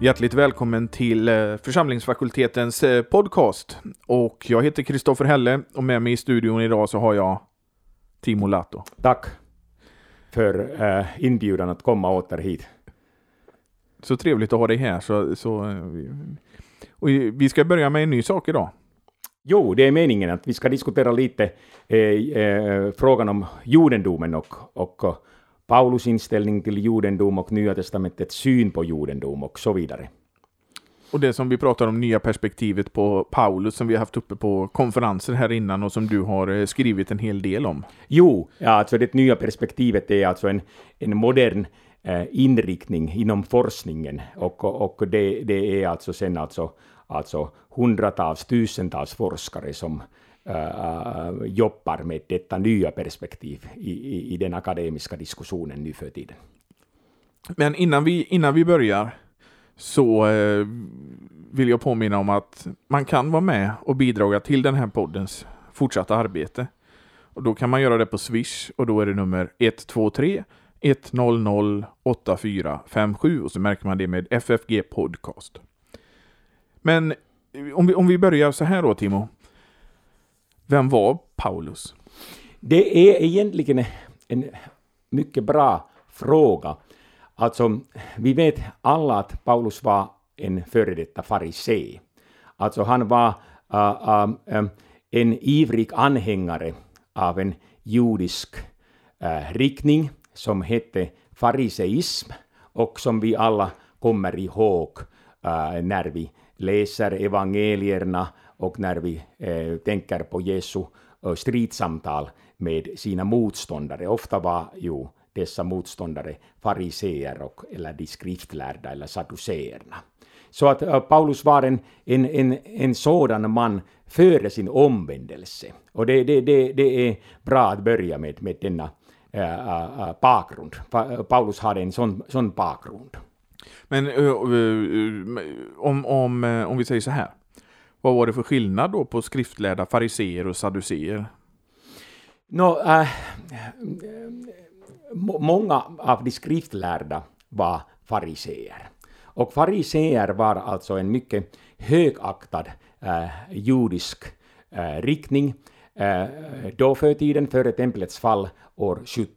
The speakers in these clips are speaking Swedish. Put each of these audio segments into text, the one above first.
Hjärtligt välkommen till eh, församlingsfakultetens eh, podcast. Och jag heter Kristoffer Helle och med mig i studion idag så har jag Timo Lato. Tack för uh, inbjudan att komma åter hit. Så trevligt att ha dig här. Så, så, vi ska börja med en ny sak idag. Jo, det är meningen att vi ska diskutera lite eh, eh, frågan om judendomen och, och Paulus inställning till judendom och Nya testamentets syn på judendom och så vidare. Och det som vi pratar om, nya perspektivet på Paulus, som vi har haft uppe på konferenser här innan och som du har eh, skrivit en hel del om. Jo, ja, alltså det nya perspektivet är alltså en, en modern eh, inriktning inom forskningen och, och det, det är alltså sen alltså, alltså hundratals, tusentals forskare som Äh, äh, jobbar med detta nya perspektiv i, i, i, den akademiska diskussionen nu för tiden. Men innan vi, innan vi börjar så eh, vill jag påminna om att man kan vara med och bidra till den här poddens fortsatta arbete. Och då kan man göra det på Swish och då är det nummer 123 100 8457 och så märker man det med FFG Podcast. Men om vi, om vi börjar så här då Timo. Vem var Paulus? Det är egentligen en mycket bra fråga. Alltså, vi vet alla att Paulus var en före detta farisé. Alltså han var uh, uh, en ivrig anhängare av en judisk uh, riktning som hette fariseism och som vi alla kommer ihåg äh, när vi läser evangelierna och när vi eh, äh, tänker på Jesu eh, stridsamtal med sina motståndare, ofta var ju dessa motståndare fariseer och, eller de skriftlärda eller saduceerna. Så att äh, Paulus var en, en, en, en sådan man före sin omvändelse. Och det, det, det, det är bra att börja med, med denna äh, äh, bakgrund. Pa Paulus hade en sån, sån bakgrund. Men eh, eh, eh, om, om, om vi säger så här. Vad var det för skillnad då på skriftlärda fariseer och saduceer? No, äh, många av de skriftlärda var fariseer. Och fariseer var alltså en mycket högaktad äh, judisk äh, riktning äh, då för tiden före templets fall år 70.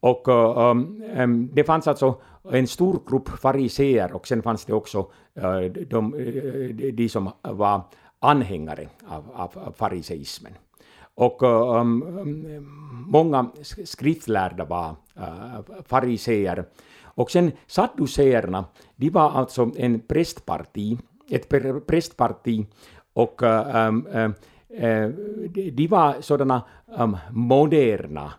Och um, det fanns alltså en stor grupp fariseer och sen fanns det också eh, de, eh, de som var anhängare av, av fariseismen. Och eh, um, um, många skriftlärda var uh, fariseer. Och sen sadduceerna, de var alltså en prästparti, ett prästparti och um, uh, de var sådana um, moderna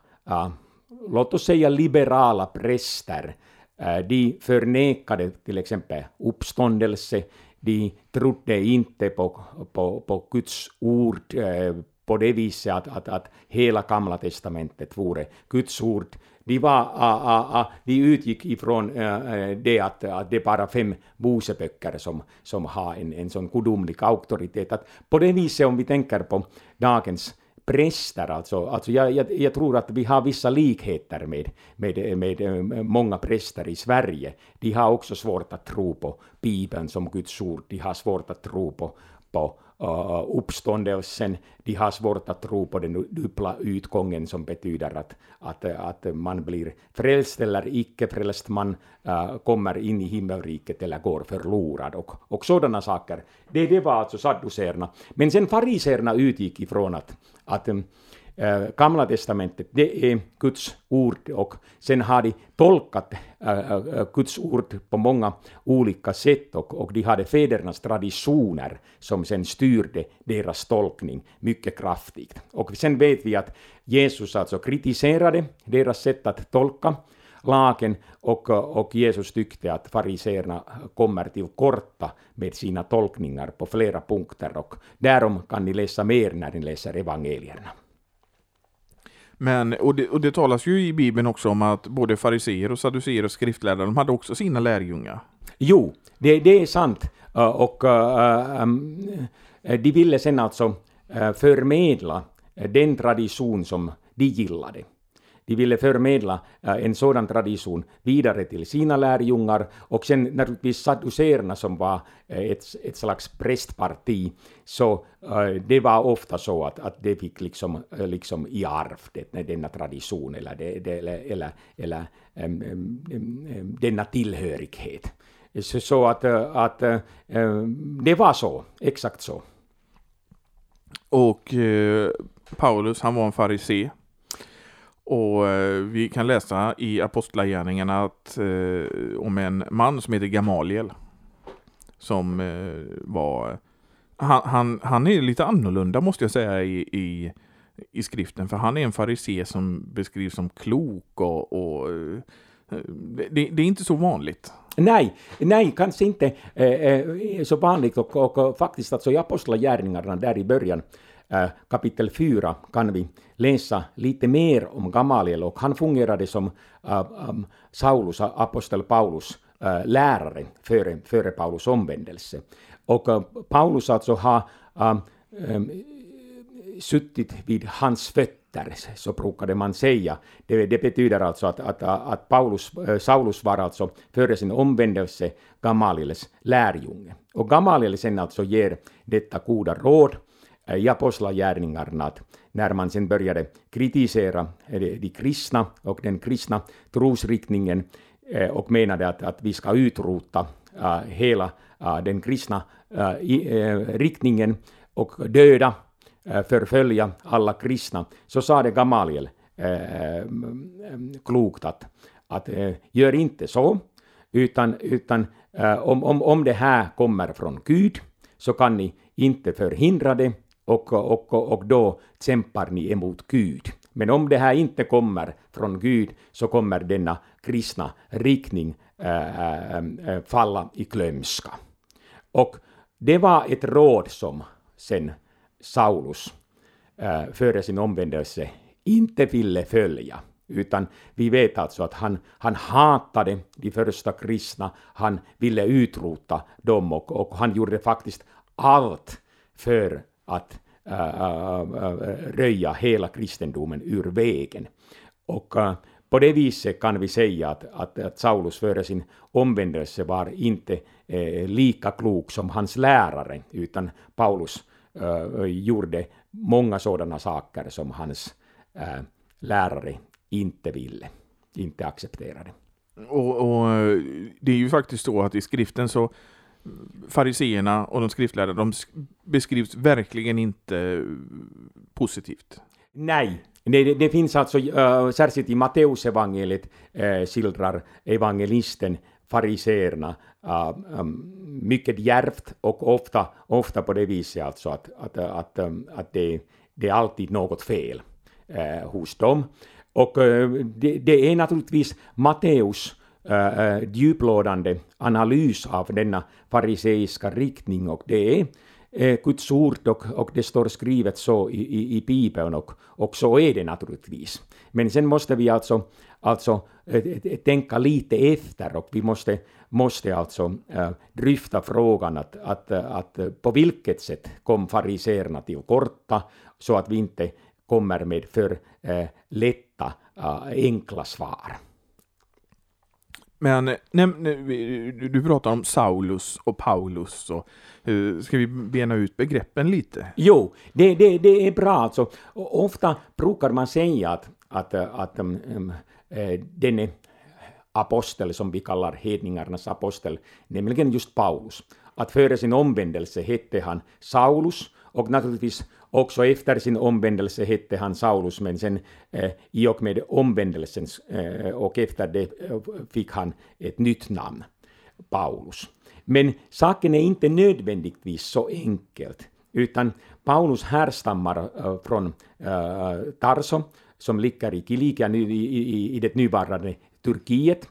låt oss säga liberala präster, Eh, de förnekade till exempel uppståndelse, de trodde inte på, på, på Guds ord eh, på det viset att, att, att hela gamla testamentet vore Guds ord. De, var, uh, de utgick ifrån eh, det att, att det är bara fem Moseböcker som, som har en, en sån gudomlig auktoritet. Att på det viset, om vi tänker på dagens präster. Alltså, alltså jag, jag, jag, tror att vi har vissa likheter med, med, med, eh, många präster i Sverige. De har också svårt att tro på Bibeln som Guds ord. De har svårt att tro på, på Äh, uh, uppståndelsen. De har svårt att tro på den dubbla utgången som betyder att, att, att man blir frälst eller icke frälst, man uh, kommer in i himmelriket eller går förlorad och, och sådana saker. Det, det var alltså sadduceerna. Men sen fariseerna utgick ifrån att, att um, Eh, Gamla testamentet, det är Guds ord och sen har de tolkat äh, Guds ord på många olika sätt och, och de hade fädernas traditioner som sen styrde deras tolkning mycket kraftigt. Och sen vet vi att Jesus alltså kritiserade deras sätt att tolka lagen och, och Jesus tyckte att fariseerna kommer till korta med sina tolkningar på flera punkter och därom kan ni läsa mer när ni läser evangelierna. Men, och det, och det talas ju i Bibeln också om att både fariseer och saduceer och skriftlärare, de hade också sina lärjungar. Jo, det, det är sant. Eh, och uh, um, de ville sen alltså uh, förmedla den tradition som de gillade de ville förmedla eh, en sådan tradition vidare till sina lärjungar och sen naturligtvis sadduceerna som var eh, ett, ett slags prästparti, så eh, det var ofta så att, att det fick liksom, liksom i arv det, denna tradition eller, det, det, eller, eller, eller äm, äm, äm, denna tillhörighet. Så, så att, att det var så, exakt så. Och eh, Paulus, han var en farisé. Och eh, vi kan läsa i Apostlagärningarna att, eh, om en man som heter Gamaliel. Som eh, var... Han, han, han, är lite annorlunda måste jag säga i, i, i skriften. För han är en farisé som beskrivs som klok och, och eh, det, det, är inte så vanligt. Nej, nej, kanske inte eh, eh, så vanligt och, och, och faktiskt alltså i Apostlagärningarna där i början Äh, kapitel 4 kan vi läsa lite mer om Gamaliel och han fungerade som äh, ähm, Saulus, apostel Paulus äh, lärare före, före Paulus omvändelse. Och Paulus alltså har ähm, ähm, suttit vid hans fötter så brukade man säga. Det, det betyder alltså att, att, att Paulus, Saulus var alltså före sin omvändelse Gamaliels lärjunge. Och Gamaliel sen alltså ger detta goda råd i apostlagärningarna att när man sen började kritisera de, kristna och den kristna trosriktningen eh, och menade att, att vi ska utrota eh, hela eh, den kristna riktningen och döda förfölja alla kristna, så sa det Gamaliel klokt att, att gör inte så, utan, utan om, om, om det här kommer från Gud så kan ni inte förhindra det och, och, och, då kämpar ni emot Gud. Men om det här inte kommer från Gud så kommer denna kristna riktning äh, äh, äh, falla i glömska. Och det var ett råd som sen Saulus äh, före sin omvändelse inte ville följa. Utan vi vet alltså att han, han hatade de första kristna, han ville utrota dem och, och han gjorde faktiskt allt för att äh, äh, äh, röja hela kristendomen ur vägen. Och äh, på det viset kan vi säga att, att, att Saulus före sin omvändelse var inte eh, lika klok som hans lärare, utan Paulus uh, gjorde många sådana saker som hans uh, lärare inte ville, inte accepterade. Och, och, det är ju faktiskt så att i skriften så fariseerna och de skriftlärda, de beskrivs verkligen inte positivt. Nej, det, det finns alltså, äh, särskilt i Matteusevangeliet äh, skildrar evangelisten fariseerna uh, um, mycket djärvt och ofta, ofta på det viset alltså att, att, att, um, att det, det är alltid något fel uh, hos dem. Och det, det, är naturligtvis Matteus äh, djuplådande analys av denna fariseiska riktning och det är Guds ord och, och det står skrivet så i, i, i Bibeln och, och så är det naturligtvis. Men sen måste vi alltså, alltså tänka lite efter och vi måste, måste alltså äh, dryfta frågan att, att, att på vilket sätt kom fariseerna till korta så att vi inte kommer med för äh, lätta, äh, enkla svar. Men nej, du pratar om Saulus och Paulus. Och, uh, ska vi bena ut begreppen lite? Jo, det, det, det är bra. Alltså, ofta brukar man säga att, att, att um, um eh, uh, denne apostel, som vi kallar hedningarnas apostel, nämligen just Paulus, att före sin omvändelse hette han Saulus och naturligtvis också efter sin omvändelse hette han Saulus, men sen eh, i och med omvändelsen eh, och efter det eh, fick han ett nytt namn, Paulus. Men saken är inte nödvändigtvis så enkelt, utan Paulus härstammar eh, från eh, Tarso, som ligger i Kilikia i, i, i det nuvarande Turkiet.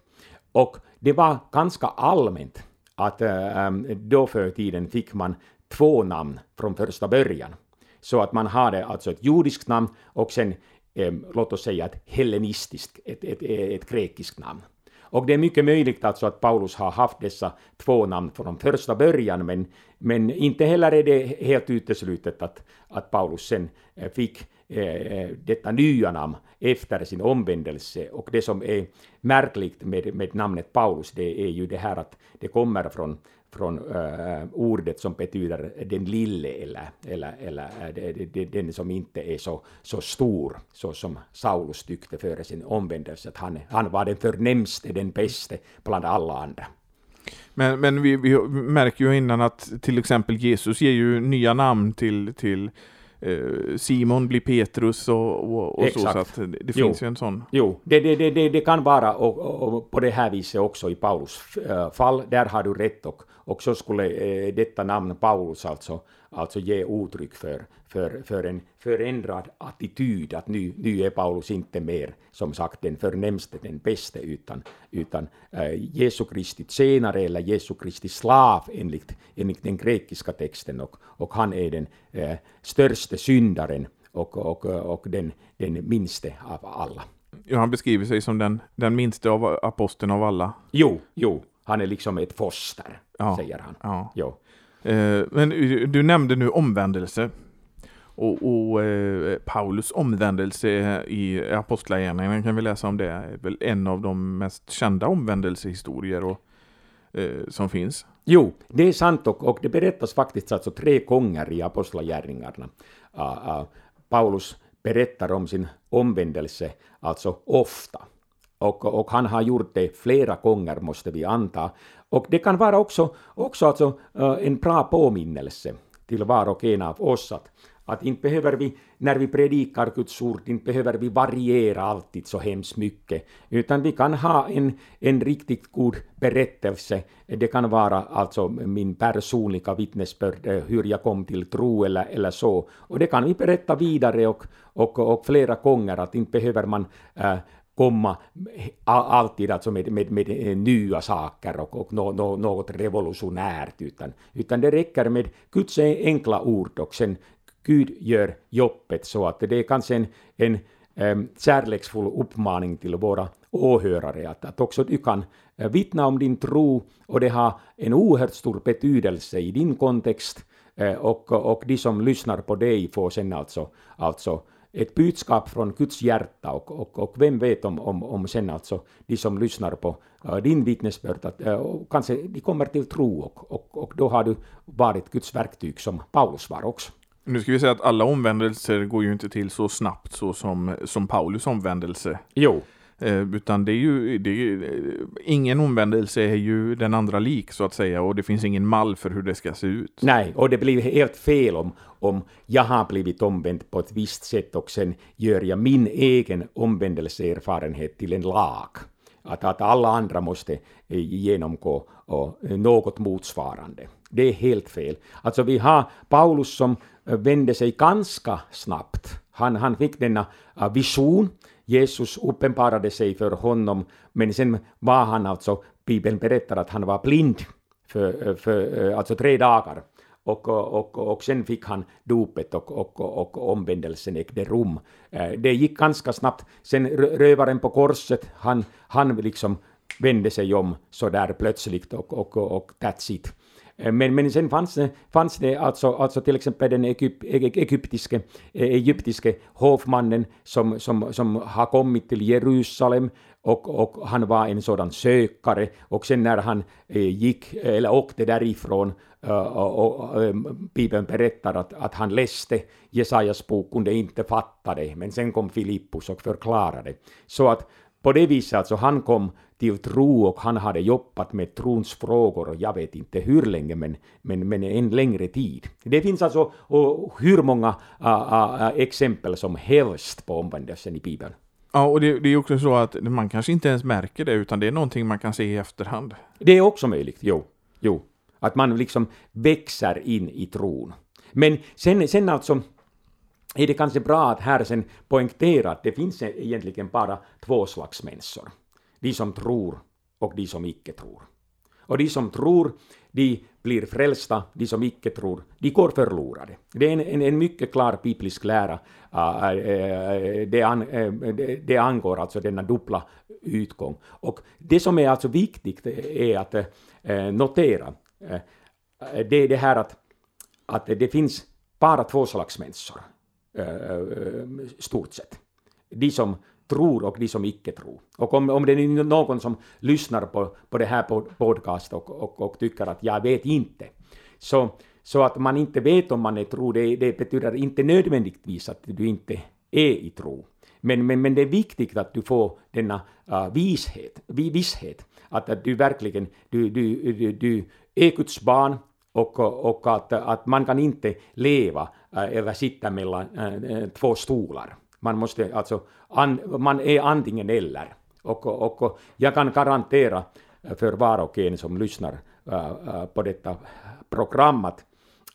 Och det var ganska allmänt att äh, då för tiden fick man två namn från första början. Så att man har alltså ett judiskt namn och sen eh, låt oss säga ett hellenistiskt, ett, ett, ett grekiskt namn. Och det är mycket möjligt alltså att Paulus har haft dessa två namn från första början, men, men inte heller är det helt uteslutet att, att Paulus sen eh, fick eh, detta nya namn efter sin omvändelse. Och det som är märkligt med, med namnet Paulus, det är ju det här att det kommer från från uh, ordet som betyder den lille eller, eller, eller uh, den som inte är så, så stor, så som Saulus tyckte före sin omvändelse, att han, han var den förnämste, den bäste bland alla andra. Men, men vi, vi märker ju innan att till exempel Jesus ger ju nya namn till, till eh, Simon blir Petrus och, och, och så, så att det, det finns ju en sån. Jo, det, det, det, det kan vara och, och, på det här viset också i Paulus äh, fall, där har du rätt och, och så skulle äh, detta namn Paulus alltså, alltså ge uttryck för, för, för en förändrad attityd, att nu, nu är Paulus inte mer som sagt den förnämste, den bäste, utan, utan äh, Jesu Kristi tjänare eller Jesu Kristi slav enligt, enligt den grekiska texten och, och han är den äh, största syndaren och, och, och den, den minste av alla. Ja, han beskriver sig som den, den minste av aposteln av alla. Jo, jo, han är liksom ett foster, ja, säger han. Ja. Jo. Eh, men du nämnde nu omvändelse. Och, och eh, Paulus omvändelse i Apostlagärningarna kan vi läsa om det. är väl en av de mest kända omvändelsehistorier och, eh, som finns. Jo, det är sant och, och det berättas faktiskt alltså tre gånger i Apostlagärningarna. Uh, uh, Paulus berättar om sin omvändelse, alltså ofta. Och, och, han har gjort det flera gånger, måste vi anta. Och det kan vara också, också alltså, uh, en bra påminnelse till var och en av oss att, att inte behöver vi, när vi predikar Guds ord, inte behöver vi variera alltid så hemskt mycket, utan vi kan ha en, en riktigt god berättelse. Det kan vara alltså min personliga vittnesbörd, eh, hur jag kom till tro eller, eller så. Och det kan vi berätta vidare och, och, och flera gånger, att inte behöver man äh, komma alltid alltså med, med, med eh, nya saker och, och no, no, något revolutionärt, utan, utan det räcker med Guds enkla ord och sen Gud gör jobbet så att det är kanske en, en äm, kärleksfull uppmaning till våra åhörare att, att också du kan eh, vittna om din tro och det har en oerhört stor betydelse i din kontext eh, och, och de som lyssnar på dig får sen alltså, alltså ett budskap från Guds hjärta och, och, och vem vet om, om, om sen alltså de som lyssnar på uh, din vittnesbörd, att, uh, kanske de kommer till tro och, och, och då har du varit Guds verktyg som Paulus var också. Nu ska vi säga att alla omvändelser går ju inte till så snabbt så som, som Paulus omvändelse. Jo. Eh, utan det är ju, det är, eh, ingen omvändelse är ju den andra lik så att säga och det finns ingen mall för hur det ska se ut. Nej, och det blir helt fel om, om jag har blivit omvänd på ett visst sätt och sen gör jag min egen omvändelseerfarenhet till en lag. Att, att alla andra måste eh, genomgå något motsvarande. Det är helt fel. Alltså vi har Paulus som vände sig ganska snabbt. Han, han fick denna vision Jesus uppenbarade sig för honom, men sen var han alltså, Bibeln berättar att han var blind för, för eh, alltså tre dagar. Och, och, och sen fick han dopet och, och, och omvändelsen ägde rum. Eh, det gick ganska snabbt. Sen rövaren på korset, han, han liksom vände sig om så där plötsligt och, och, och that's it. Eh, men, men sen fanns det, fanns det alltså, alltså till exempel den egyp, egyptiske, eh, egyptiske hovmannen som, som, som har kommit till Jerusalem och, och han var en sådan sökare och sen när han eh, gick eller åkte därifrån och, och, och Bibeln berättar att, att han läste Jesajas bok, kunde inte fatta det, men sen kom Filippus och förklarade. Så att på det viset alltså han kom till tro och han hade jobbat med trons frågor och jag vet inte hur länge men, men, men en längre tid. Det finns alltså och hur många uh, uh, exempel som helst på omvändelsen i Bibeln. Ja, och det, det är också så att man kanske inte ens märker det utan det är någonting man kan se i efterhand. Det är också möjligt, jo. jo. Att man liksom växer in i tron. Men sen, sen alltså är det kanske bra att här sen poängtera att det finns egentligen bara två slags människor. De som tror och de som icke tror. Och de som tror, de blir frälsta, de som icke tror, de går förlorade. Det är en, en, en mycket klar biblisk lära. Uh, uh, det, an, uh, det, det, angår alltså denna dubbla utgång. Och det som är alltså viktigt är att notera, det är det här att, att det finns bara två slags människor. uh, stort sett. De som tror och de som icke tror. Och om, om det är någon som lyssnar på, på det här podcast och, och, och tycker att jag vet inte, så, så att man inte vet om man är tro, det, det betyder inte nödvändigtvis att du inte är i tro. Men, men, men det är viktigt att du får denna uh, vishet, visshet, att, att du verkligen du, du, du, du är Guds barn och, och att, att man kan inte leva uh, eller sitta mellan uh, två stolar. Man, måste, alltså, an, man är antingen eller. Och, och, och jag kan garantera för var och en som lyssnar äh, äh på detta program att,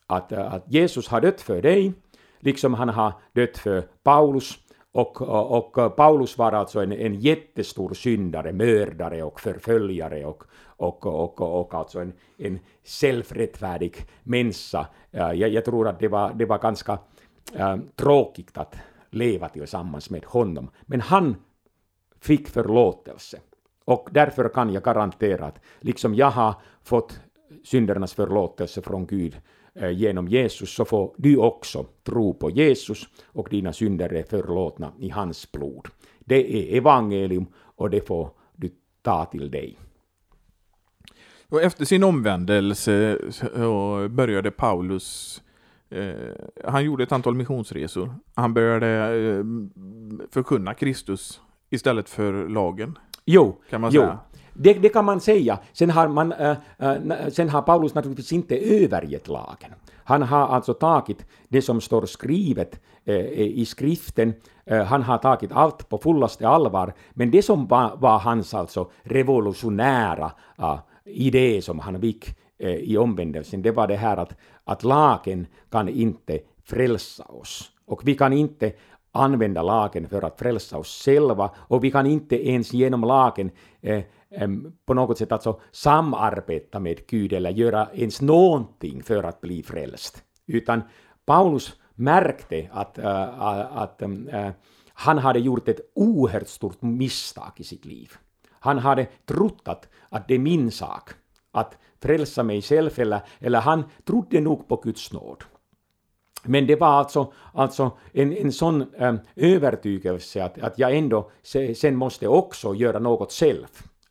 att, att Jesus har dött för dig, liksom han har dött för Paulus, och, och, Paulus var alltså en, en jättestor syndare, mördare och förföljare och, och, och, och alltså en, en självrättfärdig människa. Äh, jag, jag tror att det var, det var ganska äh, tråkigt att leva tillsammans med honom. Men han fick förlåtelse. Och därför kan jag garantera att liksom jag har fått syndernas förlåtelse från Gud eh, genom Jesus så får du också tro på Jesus och dina synder är förlåtna i hans blod. Det är evangelium och det får du ta till dig. Och efter sin omvändelse så började Paulus han gjorde ett antal missionsresor. Han började eh, förkunna Kristus istället för lagen. Jo, kan man jo. säga. Det, det, kan man säga. Sen har, man, äh, äh, sen har Paulus naturligtvis inte övergett lagen. Han har alltså tagit det som står skrivet äh, i skriften, han har tagit allt på fullaste allvar, men det som var, var hans alltså revolutionära idé som han fick Eh, i omvändelsen, det var det här att, att lagen kan inte frälsa oss. Och vi kan inte använda lagen för att frälsa oss själva och vi kan inte ens genom lagen eh, eh, på något sätt alltså samarbeta med Gud eller göra ens någonting för att bli frälst. Utan Paulus märkte att, äh, att äh, han hade gjort ett oerhört stort misstag i sitt liv. Han hade trott att, att det är min sak att frälsa mig själv, eller, eller han trodde nog på Guds nåd. Men det var alltså, alltså en, en sån äm, övertygelse att, att jag ändå sen måste också göra något själv.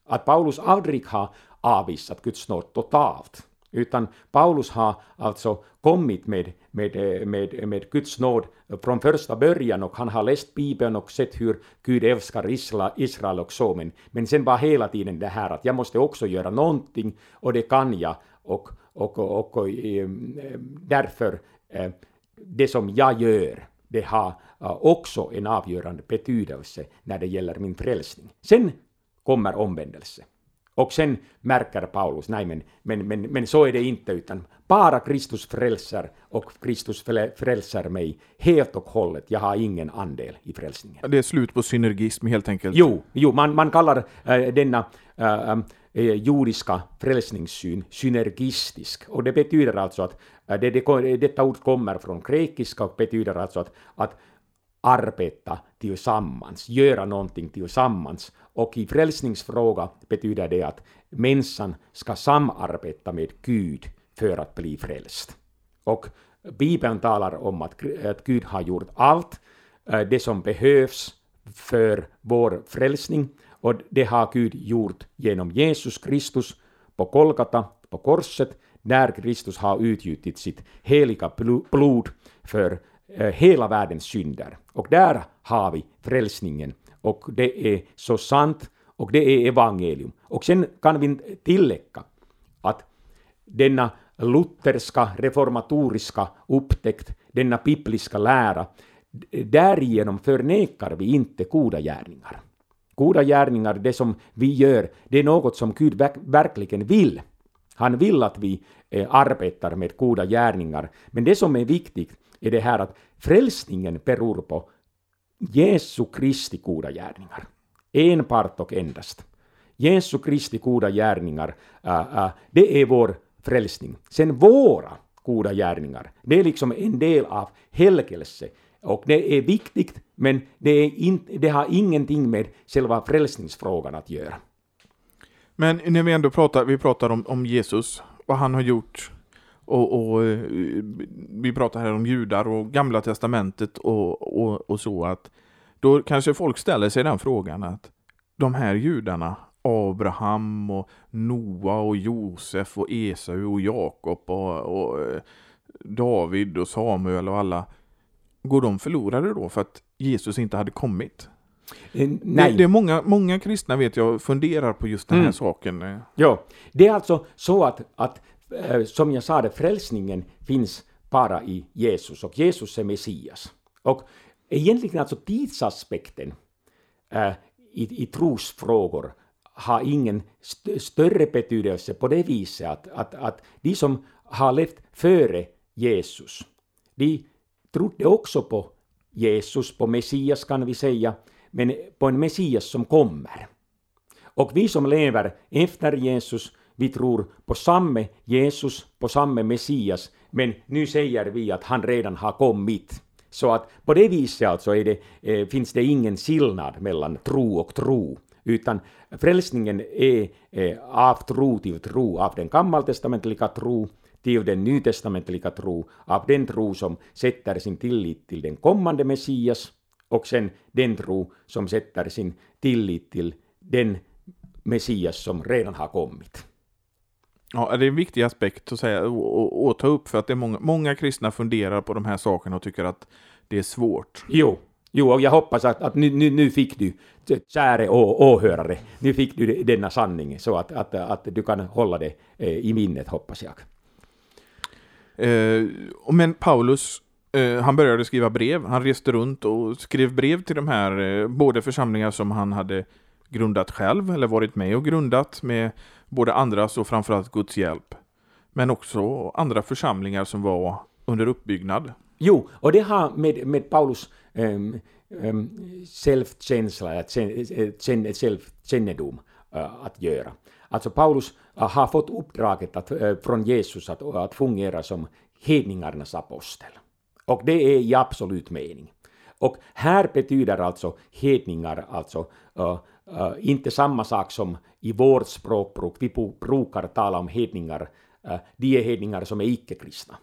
Att Paulus aldrig har avvisat Guds nåd totalt, utan Paulus har alltså kommit med, med, med, med Guds nåd från första början och han har läst Bibeln och sett hur Gud älskar Israel och så, men, men sen var hela tiden det här att jag måste också göra någonting och det kan jag och, och, och, och ehm, därför eh, det som jag gör det har eh, också en avgörande betydelse när det gäller min frälsning. Sen kommer omvändelse. Och sen märker Paulus, nej men, men, men, men så är det inte, utan bara Kristus frälser och Kristus frälser mig helt och hållet. Jag har ingen andel i frälsningen. Det är slut på synergism helt enkelt. Jo, jo man, man kallar äh, denna äh, äh, jordiska frälsningssyn synergistisk. Och det betyder alltså att äh, det, det, detta ord kommer från grekiska och betyder alltså att, att arbeta tillsammans, göra någonting tillsammans. Och i frälsningsfråga betyder det att människan ska samarbeta med Gud för att bli frälst. Och Bibeln talar om att, att Gud har gjort allt eh, det som behövs för vår frälsning och det har Gud gjort genom Jesus Kristus på Kolgata, på korset, när Kristus har utgjutit sitt heliga blod för Eh, hela världens synder. Och där har vi frälsningen och det är så sant och det är evangelium. Och sen kan vi tillägga att denna lutherska reformatoriska upptäckt, denna bibliska lära, därigenom förnekar vi inte goda gärningar. Goda gärningar, det som vi gör, det är något som Gud verkligen vill. Han vill att vi eh, arbetar med goda gärningar. Men det som är viktigt är det här att frälsningen beror på Jesu Kristi goda gärningar. Enbart och endast. Jesu Kristi goda gärningar, äh, äh, det är vår frälsning. Sen våra goda gärningar, det är liksom en del av helgelse. Och det är viktigt, men det, är in, det har ingenting med själva frälsningsfrågan att göra. Men när vi ändå pratar, vi pratar om, om Jesus, vad han har gjort och, och eh, vi pratar här om judar och gamla testamentet och, och, och så att då kanske folk ställer sig den frågan att de här judarna, Abraham och Noa och Josef och Esau och Jakob och, eh, David och Samuel och alla, går de förlorade då för att Jesus inte hade kommit? Eh, Nej. det är många, många kristna vet jag funderar på just den här Mm. saken. Ja, det är alltså så att, att Eh, som jag sa, det, frälsningen finns bara i Jesus och Jesus är Messias. Och egentligen alltså tidsaspekten äh, i, i trosfrågor har ingen st- större betydelse på det viset att, att, att de som har levt före Jesus, de trodde också på Jesus, på Messias kan vi säga, men på en Messias som kommer. Och vi som lever efter Jesus, vi tror på samme Jesus, på samme Messias, men nu säger vi att han redan har kommit. Så att på det viset alltså är det, eh, finns det ingen skillnad mellan tro och tro, utan frälsningen är eh, av tro till tro, av den gammaltestamentliga tro till den nytestamentliga tro, av den tro som sätter sin tillit till den kommande Messias, och sen den tro som sätter sin tillit till den Messias som redan har kommit. Ja, det är en viktig aspekt att säga och, ta upp för att det är många, många kristna funderar på de här sakerna och tycker att det är svårt. Jo, jo och jag hoppas att, att nu, nu, nu fick du, käre åhörare, nu fick du denna sanning så att, att, att du kan hålla det eh, i minnet, hoppas jag. Eh, men Paulus, eh, han började skriva brev. Han reste runt och skrev brev till de här, eh, både församlingar som han hade grundat själv, eller varit med och grundat med både andras och framförallt Guds hjälp. Men också andra församlingar som var under uppbyggnad. Jo, och det har med, med Paulus um, um, självkänsla, känn- självkännedom uh, eh, att göra. Alltså Paulus uh, har fått uppdraget att, uh, från Jesus att, att fungera som hedningarnas apostel. Och det är i absolut mening. Och här betyder alltså hedningar alltså uh, uh, inte samma sak som i vårt språkbruk. Vi brukar tala om hedningar, uh, de är hedningar som är icke-kristna.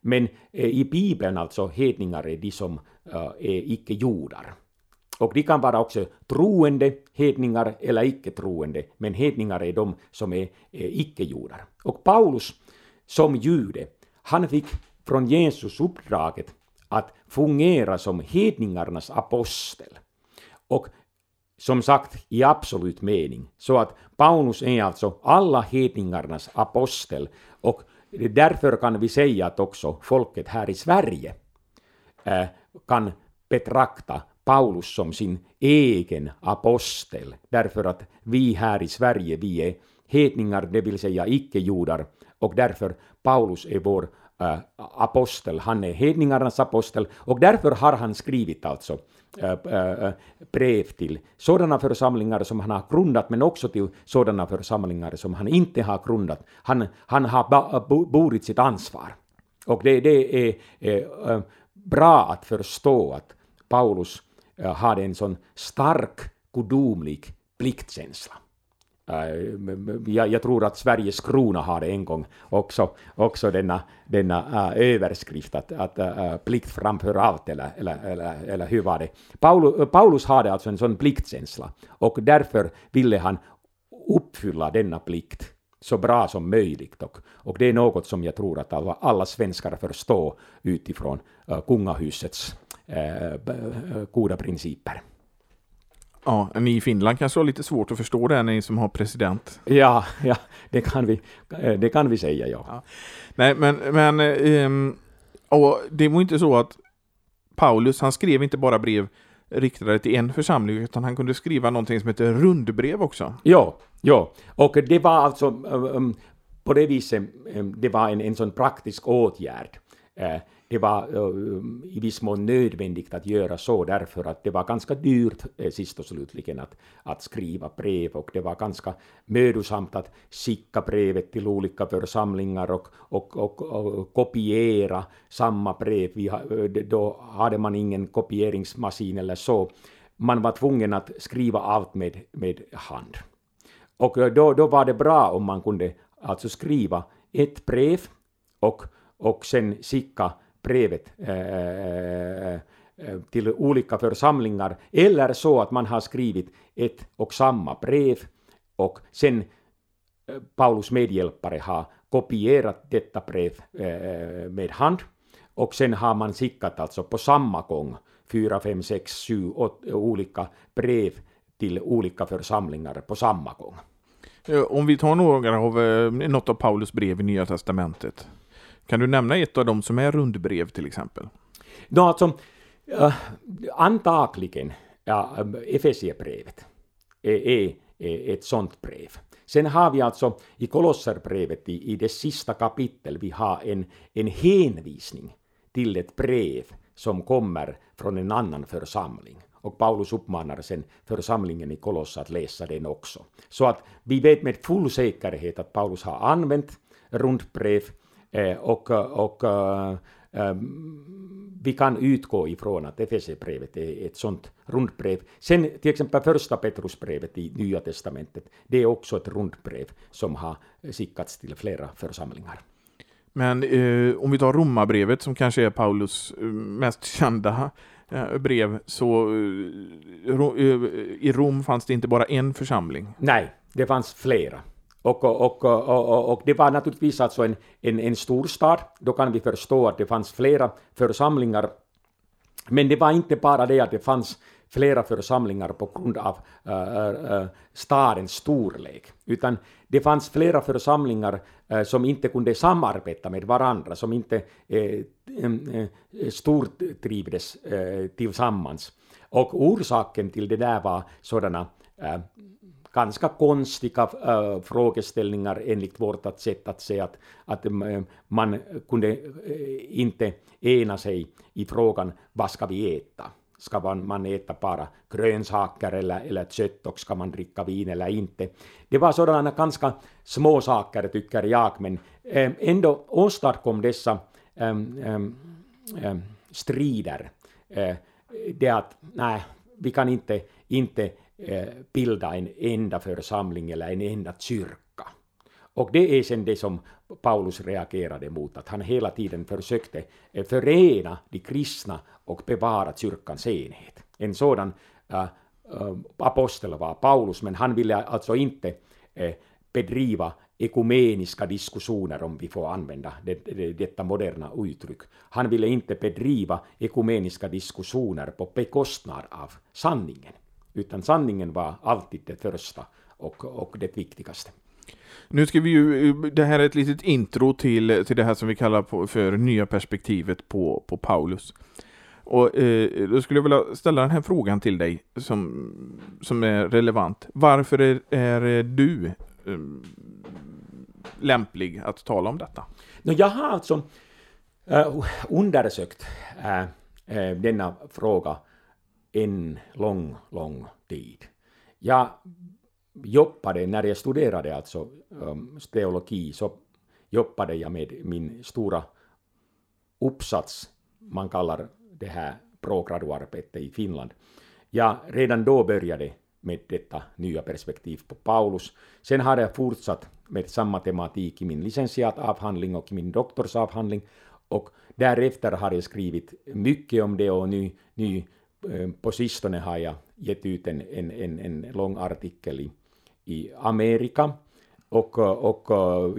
Men uh, i Bibeln alltså hedningar är de som är icke-judar. Och de kan vara också troende hedningar eller icke-troende, men hedningar är de som är icke-judar. Och Paulus som jude, han fick från Jesus uppdraget att fungera som hedningarnas apostel. Och som sagt i absolut mening. Så att Paulus är alltså alla hedningarnas apostel. Och därför kan vi säga att också folket här i Sverige eh, kan betrakta Paulus som sin egen apostel, därför att vi här i Sverige, vi är hedningar, det vill säga icke-judar, och därför Paulus är vår äh, apostel, han är hedningarnas apostel, och därför har han skrivit alltså äh, äh, äh, brev till sådana församlingar som han har grundat, men också till sådana församlingar som han inte har grundat. Han, han har burit sitt ansvar. Och det, det är eh, bra att förstå att Paulus hade en sån stark gudomlig pliktkänsla. Äh, jag, jag tror att Sveriges krona har det en gång också, också denna, denna uh, överskrift att, att uh, plikt framför allt, eller, eller, eller, eller hur var det? Paulus, Paulus hade alltså en sån pliktkänsla och därför ville han uppfylla denna plikt så bra som möjligt. Och, och det är något som jag tror att alla, alla svenskar förstår utifrån uh, kungahusets uh, goda principer. Ja, ni i Finland kanske har lite svårt att förstå det, ni som har president. Ja, ja det, kan vi, eh, det kan vi säga, ja. Nej, men, men ehm, och det var inte så att Paulus, han skrev inte bara brev riktade till en församling, utan han kunde skriva någonting som heter rundbrev också. Ja, ja. Och det var alltså um, på det viset, um, det var en, en sån praktisk åtgärd. Eh, det var eh, i viss mån nödvändigt att göra så därför att det var ganska dyrt eh, sist och slutligen att, att skriva brev och det var ganska mödosamt att skicka brevet till olika församlingar och, och, och, och kopiera samma brev. Vi, ha- eh, då hade man ingen kopieringsmaskin eller så. Man var tvungen att skriva allt med, med hand. Och eh, då, då var det bra om man kunde alltså skriva ett brev och, och sen skicka brevet eh, eh, eh, eh, till olika församlingar, eller så att man har skrivit ett och samma brev och sen Paulus medhjälpare har kopierat detta brev med hand och sen har man skickat alltså på samma gång fyra, fem, sex, sju, åtta olika brev till olika församlingar på samma gång. Om vi tar några av, något av Paulus brev i Nya Testamentet. Kan du nämna ett av dem som är rundbrev till exempel? No, alltså, äh, antagligen ja, Efesierbrevet är, är, är ett sånt brev. Sen har vi alltså i Kolosserbrevet i, i det sista kapitel, vi har en, en hänvisning till ett brev som kommer från en annan församling. Och Paulus uppmanar sen församlingen i Kolossa att läsa den också. Så att vi vet med full säkerhet att Paulus har använt rundbrev och, och eh, vi kan utgå ifrån att Efesierbrevet är ett sånt rundbrev. Sen till exempel första Petrusbrevet i Nya Testamentet, det är också ett rundbrev som har skickats till flera församlingar. Men eh, om vi tar Romarbrevet som kanske är Paulus eh, mest kända eh, brev, så eh, eh, i Rom fanns det inte bara en församling. Nej, det fanns flera. Och, och, och, och, det var naturligtvis alltså en, en, en stor stad. Då kan vi förstå att det fanns flera församlingar. Men det var inte bara det att det fanns flera församlingar på grund av äh, äh, stadens storlek, utan det fanns flera församlingar äh, som inte kunde samarbeta med varandra, som inte äh, äh, stortrivdes äh, tillsammans. Och orsaken till det där var sådana äh, ganska konstiga äh, frågeställningar enligt vårt sätt att se att, att äh, man kunde äh, inte ena sig i frågan vad ska vi äta? Ska man, man äta bara grönsaker eller, eller kött och ska man dricka vin eller inte? Det var sådana ganska små saker tycker jag, men äh, ändå åstadkom dessa ähm, ähm, strider äh, det att nej, vi kan inte, inte Eh, bilda en enda församling eller en enda kyrka. Och det är sen det som Paulus reagerade mot, att han hela tiden försökte eh, förena de kristna och bevara kyrkans enhet. En sådan äh, apostel var Paulus, men han ville alltså inte äh, bedriva ekumeniska diskussioner, om vi får använda det, det, detta moderna uttryck. Han ville inte bedriva ekumeniska diskussioner på bekostnad av sanningen utan sanningen var alltid det första och, och det viktigaste. Nu ska vi ju, det här är ett litet intro till, till det här som vi kallar för nya perspektivet på, på Paulus. Och eh, då skulle jag vilja ställa den här frågan till dig som, som är relevant. Varför är, är du eh, lämplig att tala om detta? Jag har alltså äh, undersökt äh, denna fråga en lång, lång tid. Jag jobbade, när jag studerade alltså um, teologi, så jobbade jag med min stora uppsats, man kallar det här prograduarbetet i Finland. Jag redan då började med detta nya perspektiv på Paulus. Sen har jag fortsatt med samma tematik i min licentiatavhandling och i min doktorsavhandling och därefter har jag skrivit mycket om det och nu, nu på sistone har jag gett ut en, en, en, en lång artikel i, i Amerika och, och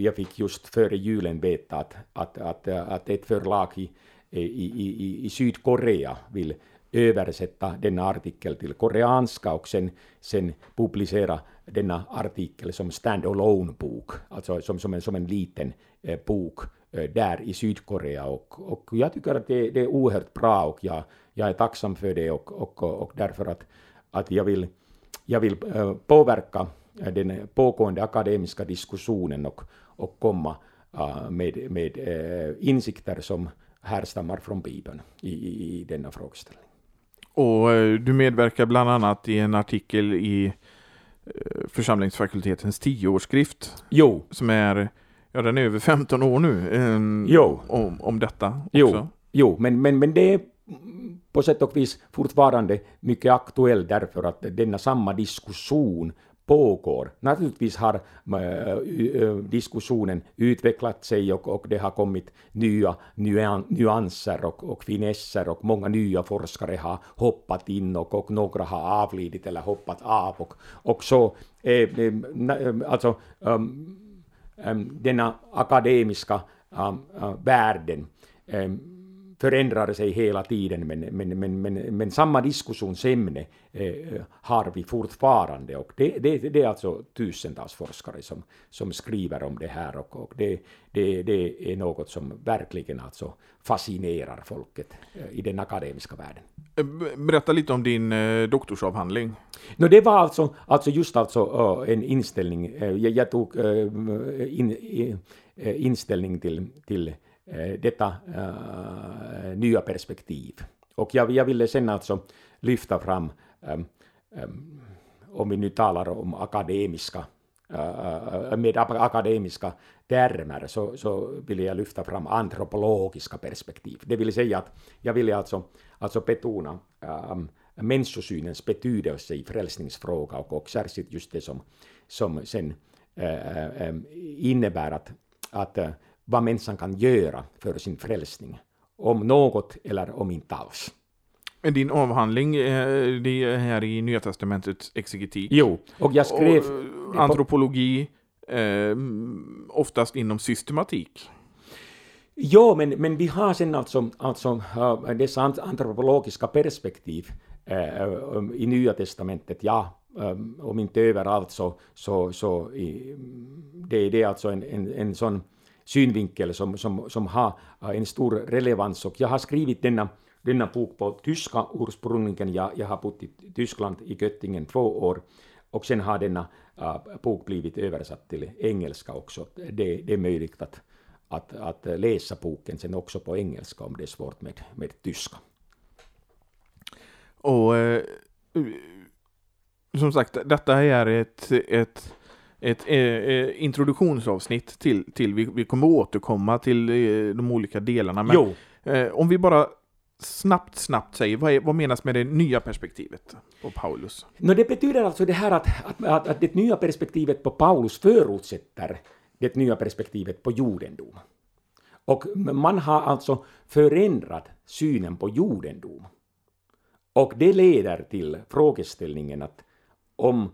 jag fick just före julen veta att, att, att, att ett förlag i, i, i, i Sydkorea vill översätta denna artikel till koreanska och sen, sen publicera denna artikel som stand-alone-bok, alltså som, som, en, som en liten eh, bok eh, där i Sydkorea. Och, och jag tycker att det, det är oerhört bra och jag, jag är tacksam för det och, och, och därför att, att jag vill, jag vill eh, påverka eh, den pågående akademiska diskussionen och, och komma uh, med, med uh, insikter som härstammar från Bibeln i, i, i denna frågeställning. Och du medverkar bland annat i en artikel i församlingsfakultetens tioårsskrift. Jo. Som är, ja den är över 15 år nu. Um, jo. Om, om detta också. Jo, jo men, men, men det är på sätt och vis fortfarande mycket aktuell därför att denna samma diskussion pågår. Naturligtvis har äh, diskussionen utvecklat sig och, och det har kommit nya nyanser och, och finesser och många nya forskare har hoppat in och, och några har avlidit eller hoppat av och, och så. Eh, eh, eh alltså, um, denna akademiska um, världen förändrar sig hela tiden, men, men, men, men, men samma diskussionsämne eh, har vi fortfarande. Och det, det, det är alltså tusentals forskare som, som skriver om det här och, och det, det, det är något som verkligen alltså fascinerar folket eh, i den akademiska världen. Eh, berätta lite om din eh, doktorsavhandling. No, det var alltså, alltså just alltså en inställning, jag, jag tog in, inställning till, till Eh, Eh, detta eh, nya perspektiv. Och jag, jag ville sen alltså lyfta fram, eh, om vi nu talar om akademiska, med akademiska termer, så, så ville jag lyfta fram antropologiska perspektiv. Det vill säga att jag ville alltså, alltså betona ähm, människosynens betydelse i frälsningsfråga och, och särskilt just det som, som sen uh, innebär att, att vad människan kan göra för sin frälsning. Om något eller om inte alls. Din avhandling eh, det är här i Nya Testamentets exegetik. Jo, och jag skrev... Och, eh, antropologi, eh, oftast inom systematik. Jo, men, men vi har sen alltså, alltså dessa antropologiska perspektiv i Nya Testamentet, ja, om inte överallt så, så, så i, det, det är alltså en, en, en sån synvinkel som, som, som har äh, en stor relevans. Och jag har skrivit denna, denna bok på tyska ursprungligen. Jag, jag har bott i Tyskland, i Göttingen, två år. Och sen har denna äh, bok blivit översatt till engelska också. Det, det är möjligt att, att, att läsa boken sen också på engelska om det är svårt med, med tyska. Och eh, som sagt, detta är ett, ett ett eh, eh, introduktionsavsnitt till, till vi, vi kommer återkomma till eh, de olika delarna. Men, eh, om vi bara snabbt, snabbt säger, vad, är, vad menas med det nya perspektivet på Paulus? No, det betyder alltså det här att, att, att, att det nya perspektivet på Paulus förutsätter det nya perspektivet på judendom. Och man har alltså förändrat synen på judendom. Och det leder till frågeställningen att om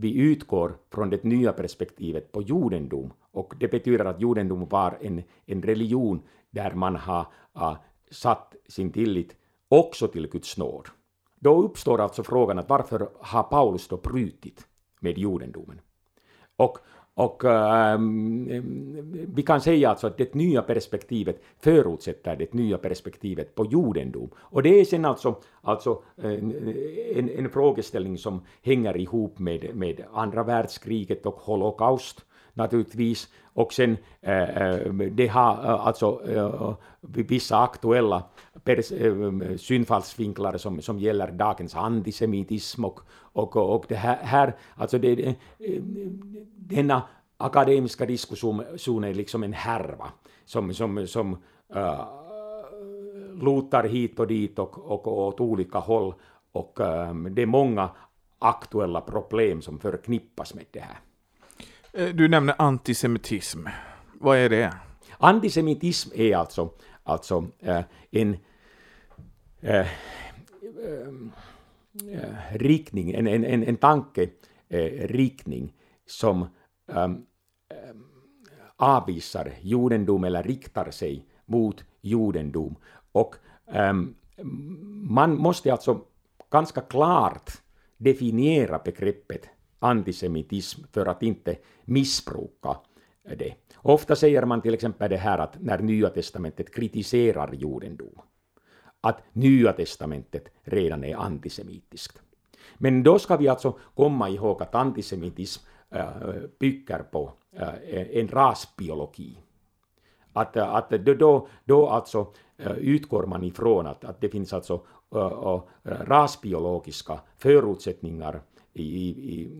vi utgår från det nya perspektivet på judendom och det betyder att judendom var en, en religion där man har uh, satt sin tillit också till Guds nåd. Då uppstår alltså frågan att varför har Paulus då brutit med judendomen? Och och äh, vi kan säga alltså att det nya perspektivet förutsätter det nya perspektivet på judendom. Och det är sen alltså, alltså en, en frågeställning som hänger ihop med, med andra världskriget och holocaust naturligtvis. Och sen äh, det har eh, alltså äh, vissa aktuella äh, synfallsvinklar som, som gäller dagens antisemitism och, och, och det här, här alltså det, denna akademiska diskussion är liksom en härva som, som, som uh, lutar hit och dit och, och åt olika håll och um, det är många aktuella problem som förknippas med det här. Eh, du nämner antisemitism. Vad är det? Antisemitism är alltså, alltså uh, en eh, eh, eh riktning, en, en, en, en tankeriktning eh, som um, avvisar judendom eller riktar sig mot judendom. Och um, man måste alltså ganska klart definiera begreppet antisemitism för att inte missbruka det. Ofta säger man till exempel det här att när Nya testamentet kritiserar judendom, att Nya testamentet redan är antisemitiskt. Men då ska vi alltså komma ihåg att antisemitism äh, bygger på äh, en rasbiologi. Att, äh, att då, då alltså äh, utgår man ifrån att, att det finns alltså äh, äh rasbiologiska förutsättningar i, i,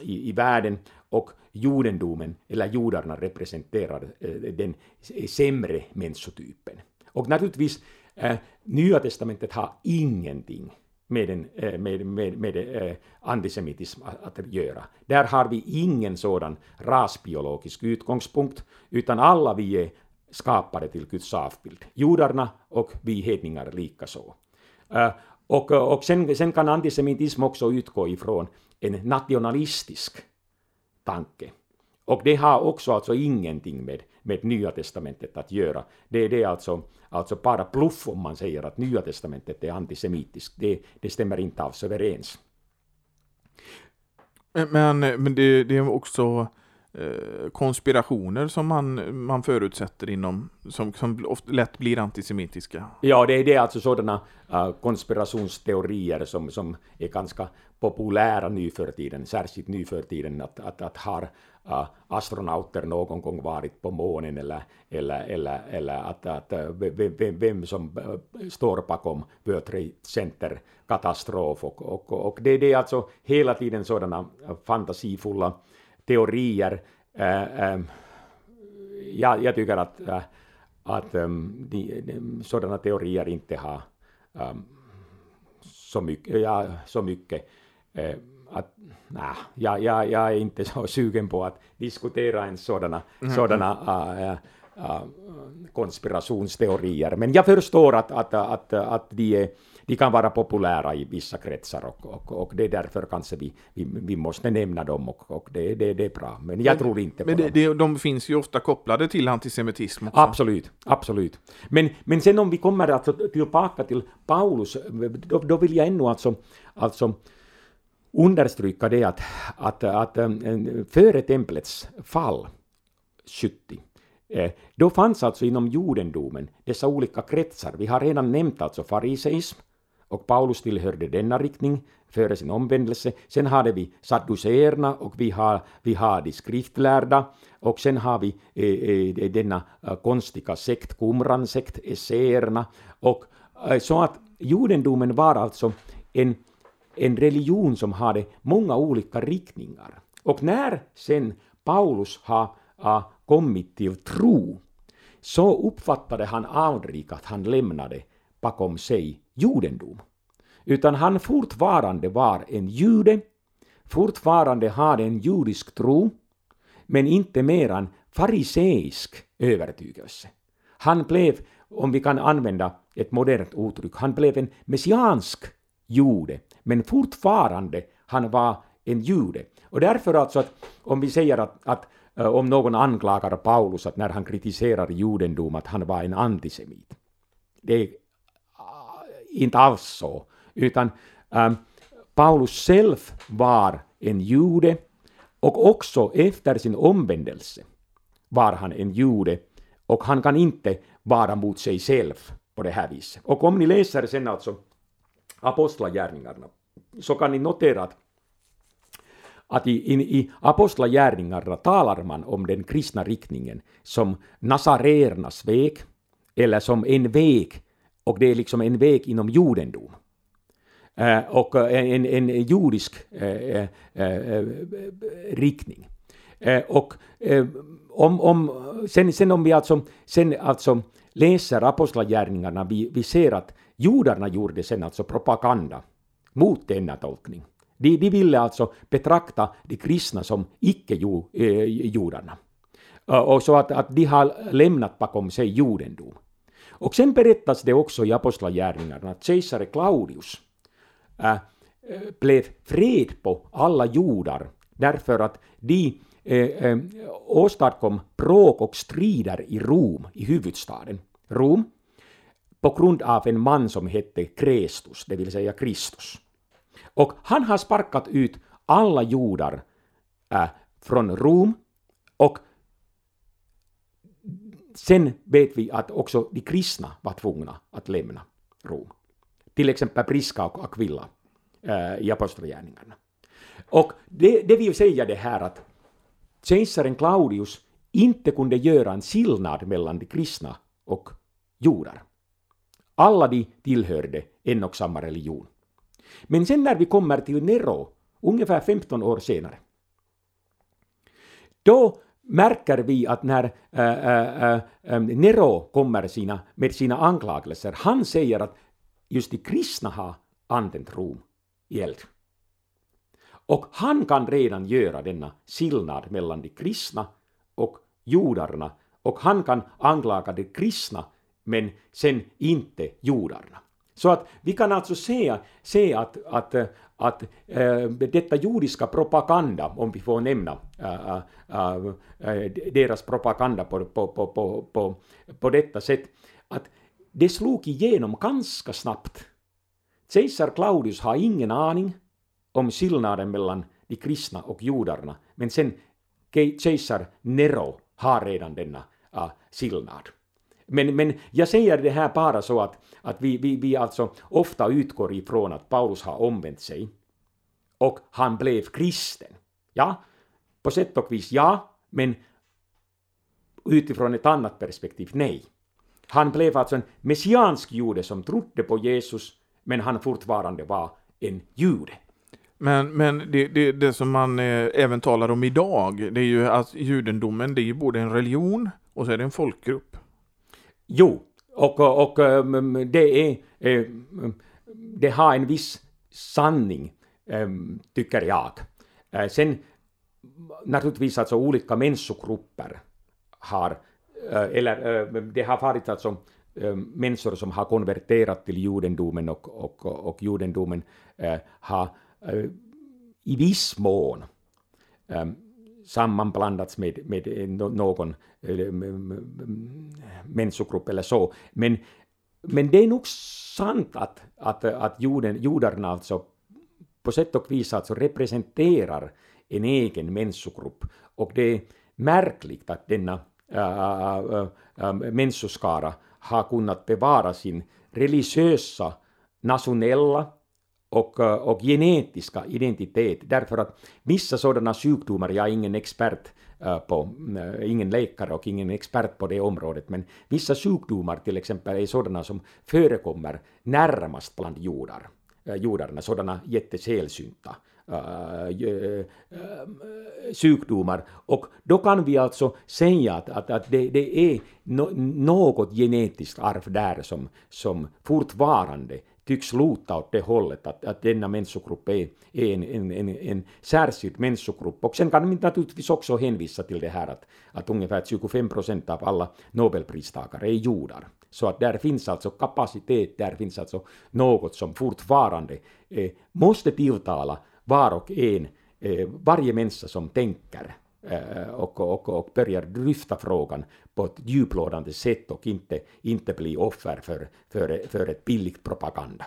i, i världen och judendomen, eller judarna, representerar äh, den sämre människotypen. Och naturligtvis, Äh, Nya testamentet har ingenting med, en, äh, med, med, med äh, antisemitism att, göra. Där har vi ingen sådan rasbiologisk utgångspunkt, utan alla vi är skapade till Guds avbild. Judarna och vi hedningar likaså. Och, och sen, sen kan antisemitism också utgå ifrån en nationalistisk tanke. Och det har också alltså ingenting med, med Nya Testamentet att göra. Det, det är alltså, alltså bara bluff om man säger att Nya Testamentet är antisemitiskt. Det, det stämmer inte alls överens. Men, men det, det är också Eh, konspirationer som man, man förutsätter inom, som, som ofta lätt blir antisemitiska. Ja, det är det alltså sådana uh, konspirationsteorier som, som är ganska populära nu för tiden, särskilt nu för tiden, att, att, att har astronauter någon gång varit på månen eller, eller, eller, eller att, att eh, vem, vem som eh, står bakom World Trade Center katastrof och, och, och det, det är alltså hela tiden sådana eh, fantasifulla teorier. Jag, jag tycker att, att de, de, sådana teorier inte har så mycket, ja, så mycket att, nah, jag, jag, jag är inte så sugen på att diskutera en sådana, mm. sådana äh, äh, konspirationsteorier. Men jag förstår att, att, att, att de är de kan vara populära i vissa kretsar och, och, och det är därför kanske vi, vi, vi måste nämna dem och, och det, det, det är bra. Men jag men, tror inte men på det, dem. de finns ju ofta kopplade till antisemitism också. Absolut, absolut. Men, men sen om vi kommer alltså tillbaka till Paulus, då, då vill jag ännu alltså, alltså understryka det att, att, att eh, före templets fall 70 eh, då fanns alltså inom judendomen dessa olika kretsar. Vi har redan nämnt alltså fariseism, och Paulus tillhörde denna riktning före sin omvändelse. Sen hade vi sadduceerna och vi har, vi har de skriftlärda och sen har vi eh, eh, denna eh, konstiga sekt, Qumran-sekt, esseerna. Och, eh, så att judendomen var alltså en, en religion som hade många olika riktningar. Och när sen Paulus har, ah, kommit till tro så uppfattade han aldrig att han lämnade bakom sig judendom. Utan han fortfarande var en jude, fortfarande hade en judisk tro, men inte mer än fariseisk övertygelse. Han blev, om vi kan använda ett modernt uttryck, han blev en messiansk jude, men fortfarande han var en jude. Och därför alltså att om vi säger att, att eh, om någon anklagar Paulus att när han kritiserar judendom att han var en antisemit. Det är eh, inte alls så, utan ähm, Paulus själv var en jude och också efter sin omvändelse var han en jude och han kan inte vara mot sig själv på det här viset. Och om ni läser sen alltså Apostlagärningarna så kan ni notera att, att i, i, i Apostlagärningarna talar man om den kristna riktningen som Nazareernas väg eller som en väg och det är liksom en väg inom judendom. Eh, och eh, en, en judisk eh, eh, eh riktning. Eh, och om, om, sen, sen om vi alltså, sen alltså läser apostlagärningarna, vi, vi ser att judarna gjorde sen alltså propaganda mot denna tolkning. De, de ville alltså betrakta de kristna som icke-judarna. Eh, eh, och så att, att de har lämnat bakom sig judendom. Och sen berättas det också i Apostlagärningarna att kejsare Claudius äh, blev fred på alla judar därför att de äh, äh, åstadkom bråk och strider i Rom, i huvudstaden Rom, på grund av en man som hette Krestus, det vill säga Kristus. Och han har sparkat ut alla judar äh, från Rom och Sen vet vi att också de kristna var tvungna att lämna Rom. Till exempel Priska och Aquilla äh, i Apostlagärningarna. Och det, det vill säga det här att kejsaren Claudius inte kunde göra en skillnad mellan de kristna och judar. Alla de tillhörde en och samma religion. Men sen när vi kommer till Nero, ungefär 15 år senare, då märker vi att när äh, äh, Nero kommer sina, med sina anklagelser, han säger att just de kristna har antänt Rom i eld. Och han kan redan göra denna skillnad mellan de kristna och judarna och han kan anklaga de kristna men sen inte judarna. Så att vi kan alltså se, se att, att, att äh, detta judiska propaganda, om vi får nämna äh, äh, äh deras propaganda på, på, på, på, på, på detta sätt, att det slog igenom ganska snabbt. Kejsar Claudius har ingen aning om skillnaden mellan de kristna och judarna, men sen kejsar Nero har redan denna uh, skillnad. Men, men jag säger det här bara så att, att vi, vi, vi alltså ofta utgår ifrån att Paulus har omvänt sig och han blev kristen. Ja, på sätt och vis ja, men utifrån ett annat perspektiv nej. Han blev alltså en messiansk jude som trodde på Jesus, men han fortfarande var en jude. Men, men det, det, det som man eh, även talar om idag, det är ju att judendomen, det är ju både en religion och så är det en folkgrupp. Jo, och, och ehm, ehm, det är, ehm, det har en viss sanning, tycker jag. Eh, sen naturligtvis alltså olika människogrupper har, eh, eller det har varit alltså människor som har konverterat till judendomen och, och, och judendomen eh, har i viss mån sammanblandats med, med någon människogrupp eller så. Men, men det är nog sant att, att, att juden, judarna alltså på sätt och vis alltså representerar en egen människogrupp. Och det är märkligt att denna äh, äh, äh, äh människoskara har kunnat bevara sin religiösa, nationella och, eh, och genetiska identitet därför att vissa sådana sjukdomar, jag är ingen expert eh, på, eh, ingen läkare och ingen expert på det området, men vissa sjukdomar till exempel är sådana som förekommer närmast bland jordar, jordarna, sådana jättesällsynta sjukdomar. Och då kan vi alltså säga att, att, att det, det är no, något genetiskt arv där som, som fortfarande tycks luta åt det hållet att, att denna människogrupp är, en, en, en, en särskild människogrupp. Och sen kan vi naturligtvis också hänvisa till det här att, att ungefär 25 procent av alla nobelpristagare är judar. Så att där finns alltså kapacitet, där finns alltså något som fortfarande eh, måste tilltala var och en, eh, varje människa som tänker Eh, och, och, och börjar dryfta frågan på ett djuplådande sätt och inte, inte bli offer för, för, för ett billigt propaganda.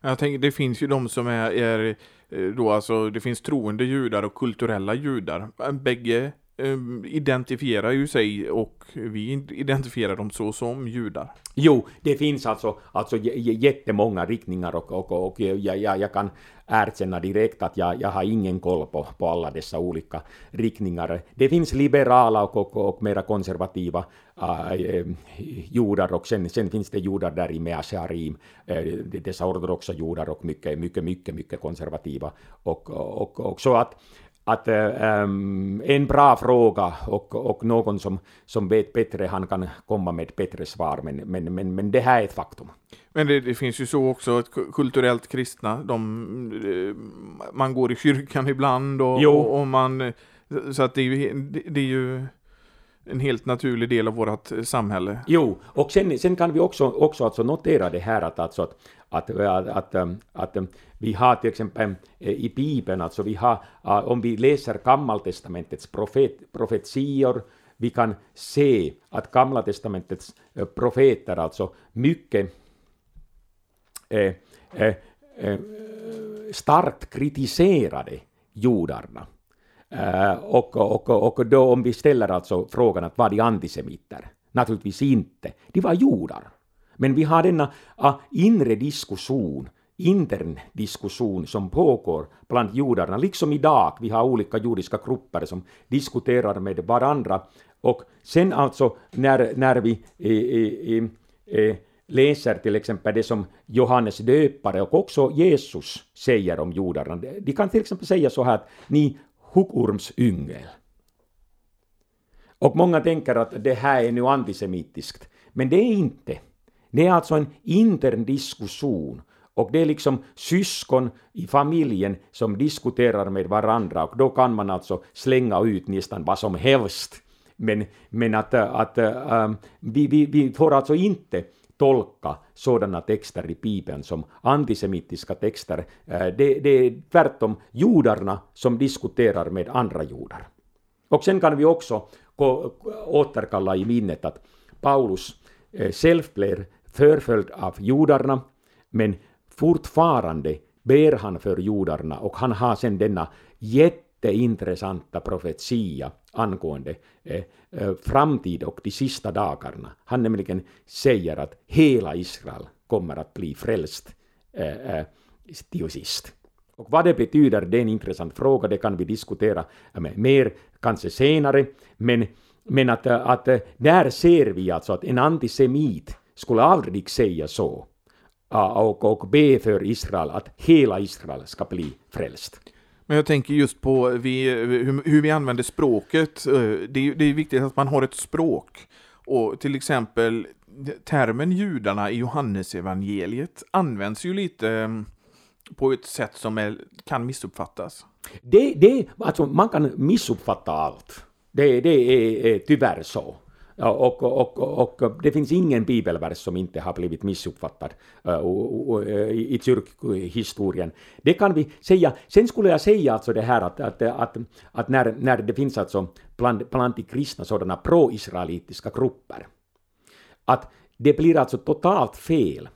Jag tänker, det finns ju de som är, är eh, då alltså, det finns troende judar och kulturella judar. Bägge Eh, identifierar ju sig och vi identifierar dem så som judar. Jo, det finns alltså, alltså jättemånga riktningar och, och, och jag, jag, jag kan erkänna direkt att jag, jag har ingen koll på, på alla dessa olika riktningar. Det finns liberala och, och, och mera konservativa äh, eh, judar och sen, sen finns det judar där i Measharim, äh, dessa ortodoxa judar och mycket, mycket, mycket, mycket konservativa. Och, och, och så att att ähm, en bra fråga och, och någon som, som vet bättre, han kan komma med ett bättre svar, men, men, men, men det här är ett faktum. Men det, det finns ju så också, att kulturellt kristna, de, eh, man går i kyrkan ibland och, och, och man, så att det är ju, det, det är ju en helt naturlig del av vårt samhälle. Jo, och sen, sen kan vi också, också alltså notera det här att, alltså att, att, att, att, att vi har till exempel eh, i Bibeln, alltså vi har, ah, om vi läser Gammaltestamentets profet, profetior, vi kan se att Gamla testamentets eh, profeter alltså mycket eh, eh, eh starkt kritiserade judarna. Och, och, och då om vi ställer alltså frågan att var de antisemiter? Naturligtvis inte. De var judar. Men vi har denna ah, inre diskussion, intern diskussion som pågår bland judarna, liksom idag. Vi har olika judiska grupper som diskuterar med varandra. Och sen alltså när, när vi eh, eh, eh, eh läser till exempel det som Johannes döpare och också Jesus säger om judarna. De kan till exempel säga så här att ni huggormsyngel. Och många tänker att det här är nu antisemitiskt, men det är inte. Det är alltså en intern diskussion och det är liksom syskon i familjen som diskuterar med varandra och då kan man alltså slänga ut nästan vad som helst. Men, men att, att um, vi, vi, vi får alltså inte tolka sådana texter i Bibeln som antisemitiska texter. Äh, det, det är tvärtom judarna som diskuterar med andra judar. Och sen kan vi också återkalla i minnet att Paulus äh, själv blev förföljd av judarna, men fortfarande ber han för judarna och han har sedan denna jätteintressanta profetia angående eh, eh, framtid och de sista dagarna. Han nämligen säger att hela Israel kommer att bli frälst eh, eh, till sist. Och vad det betyder, det är en intressant fråga, det kan vi diskutera eh, mer kanske senare, men, men att, eh, att eh, där ser vi alltså att en antisemit skulle aldrig säga så och, och be för Israel att hela Israel ska bli frälst. Men jag tänker just på vi, hur, hur, vi använder språket. Det är, det är viktigt att man har ett språk. Och till exempel termen judarna i Johannesevangeliet används ju lite mm, på ett sätt som är, kan missuppfattas. Det, det, alltså man kan missuppfatta allt. Det, det är, är tyvärr så. Och, och, och, och, det finns ingen bibelvers som inte har blivit missuppfattad uh, i kyrkhistorien. Det kan vi säga. Sen skulle jag säga alltså det här att, att, att, att när, när det finns alltså bland, bland de kristna sådana pro-israelitiska grupper, att det blir alltså totalt fel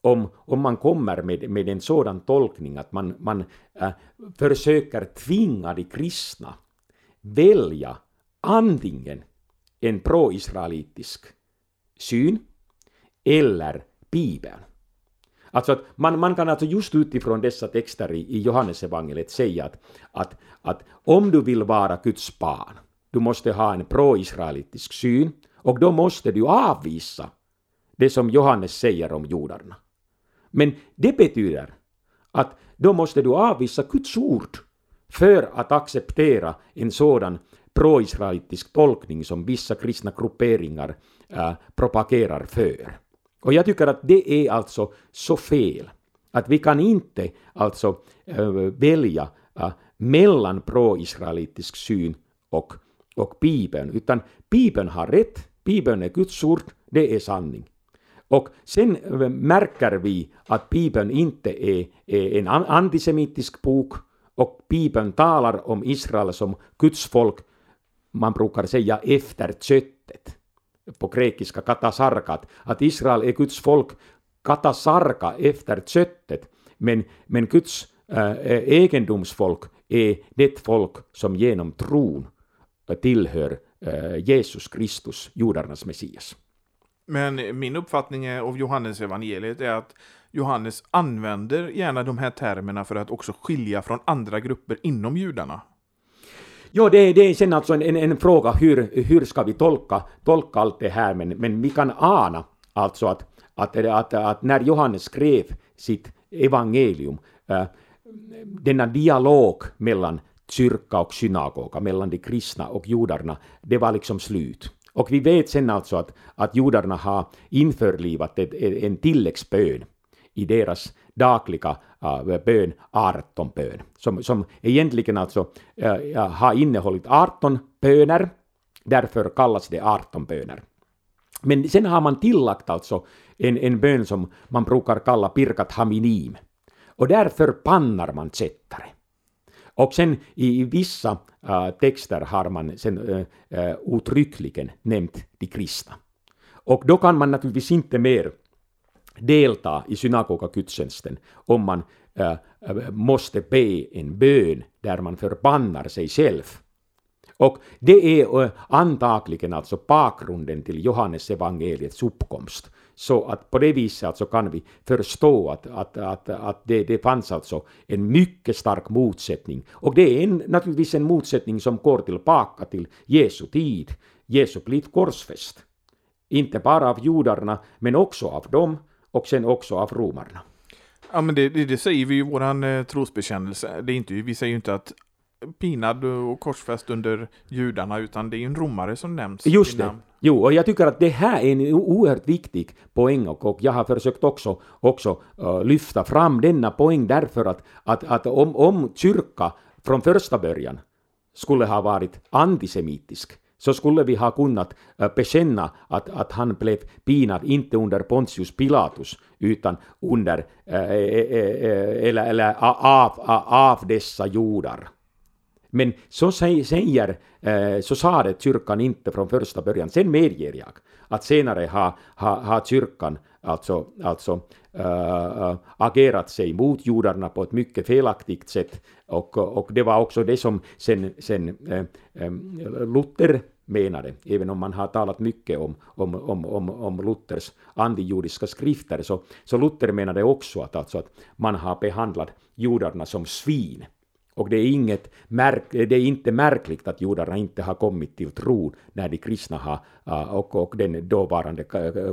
om, om man kommer med, med en sådan tolkning att man, man äh, försöker tvinga de kristna välja antingen en pro-israelitisk syn eller Bibeln. Alltså att man, man kan alltså just utifrån dessa texter i, i Johannesevangeliet säga att, att, att om du vill vara Guds barn, du måste ha en pro-israelitisk syn och då måste du avvisa det som Johannes säger om judarna. Men det betyder att då måste du avvisa Guds ord för att acceptera en sådan pro-israelitisk tolkning som vissa kristna grupperingar äh, propagerar för. Och jag tycker att det är alltså så fel att vi kan inte alltså äh, välja äh, mellan pro-israelitisk syn och, och Bibeln, utan Bibeln har rätt, Bibeln är Guds ord, det är sanning. Och sen äh, märker vi att Bibeln inte är, är en antisemitisk bok och Bibeln talar om Israel som Guds folk man brukar säga efter köttet, på grekiska katasarkat, att Israel är Guds folk katasarka efter köttet, men, men Guds äh, egendomsfolk är det folk som genom tron eh, tillhör äh, Jesus Kristus, judarnas Messias. Men min uppfattning av Johannes evangeliet är att Johannes använder gärna de här termerna för att också skilja från andra grupper inom judarna. Jo, det, det är sen alltså en, en, en, fråga hur, hur ska vi tolka, tolka allt det här, men, men vi kan ana alltså att, att, att, att när Johannes skrev sitt evangelium, äh, denna dialog mellan kyrka och synagoga, mellan de kristna och judarna, det var liksom slut. Och vi vet sen alltså att, att judarna har införlivat ett, en tilläggsbön i deras dagliga uh, bön, som, som egentligen alltså äh, äh, har innehållit 18 böner, därför kallas det 18 böner. Men sen har man tillagt alltså en, en bön som man brukar kalla pirkat haminim, och därför pannar man kättare. Och sen i, vissa texter har man sen uttryckligen nämnt de kristna. Och då kan man naturligtvis inte mer delta i synagogagudstjänsten om man äh, äh, måste be en bön där man förbannar sig själv. Och det är äh, antagligen alltså bakgrunden till Johannes evangeliets uppkomst. Så att på det viset alltså kan vi förstå att, att, att, att det, det fanns alltså en mycket stark motsättning. Och det är en, naturligtvis en motsättning som går tillbaka till Jesu tid. Jesu blivit korsfäst. Inte bara av judarna, men också av dem och sen också av romarna. Ja, men det, det, det säger vi i vår eh, trosbekännelse. Det är inte, vi säger ju inte att pinad och korsfäst under judarna, utan det är ju en romare som nämns. Just det. namn. Jo, och jag tycker att det här är en oerhört viktig poäng och, och jag har försökt också, också uh, lyfta fram denna poäng därför att, att, att om, om kyrka från första början skulle ha varit antisemitisk så skulle vi ha kunnat eh, bekänna att, att han blev pinad inte under Pontius Pilatus utan under eh, eh, eller, eller av, av dessa judar. Men så säger, så sade kyrkan inte från första början. Sen medger jag att senare har, har, har kyrkan alltså, alltså äh, agerat sig mot judarna på ett mycket felaktigt sätt. Och, och det var också det som sen, sen äh, Luther menade, även om man har talat mycket om, om, om, om, om Luthers antijudiska skrifter, så, så Luther menade också att, alltså att man har behandlat judarna som svin. Och det är, inget märk, det är inte märkligt att judarna inte har kommit till tro när de kristna har, eh, och, och den dåvarande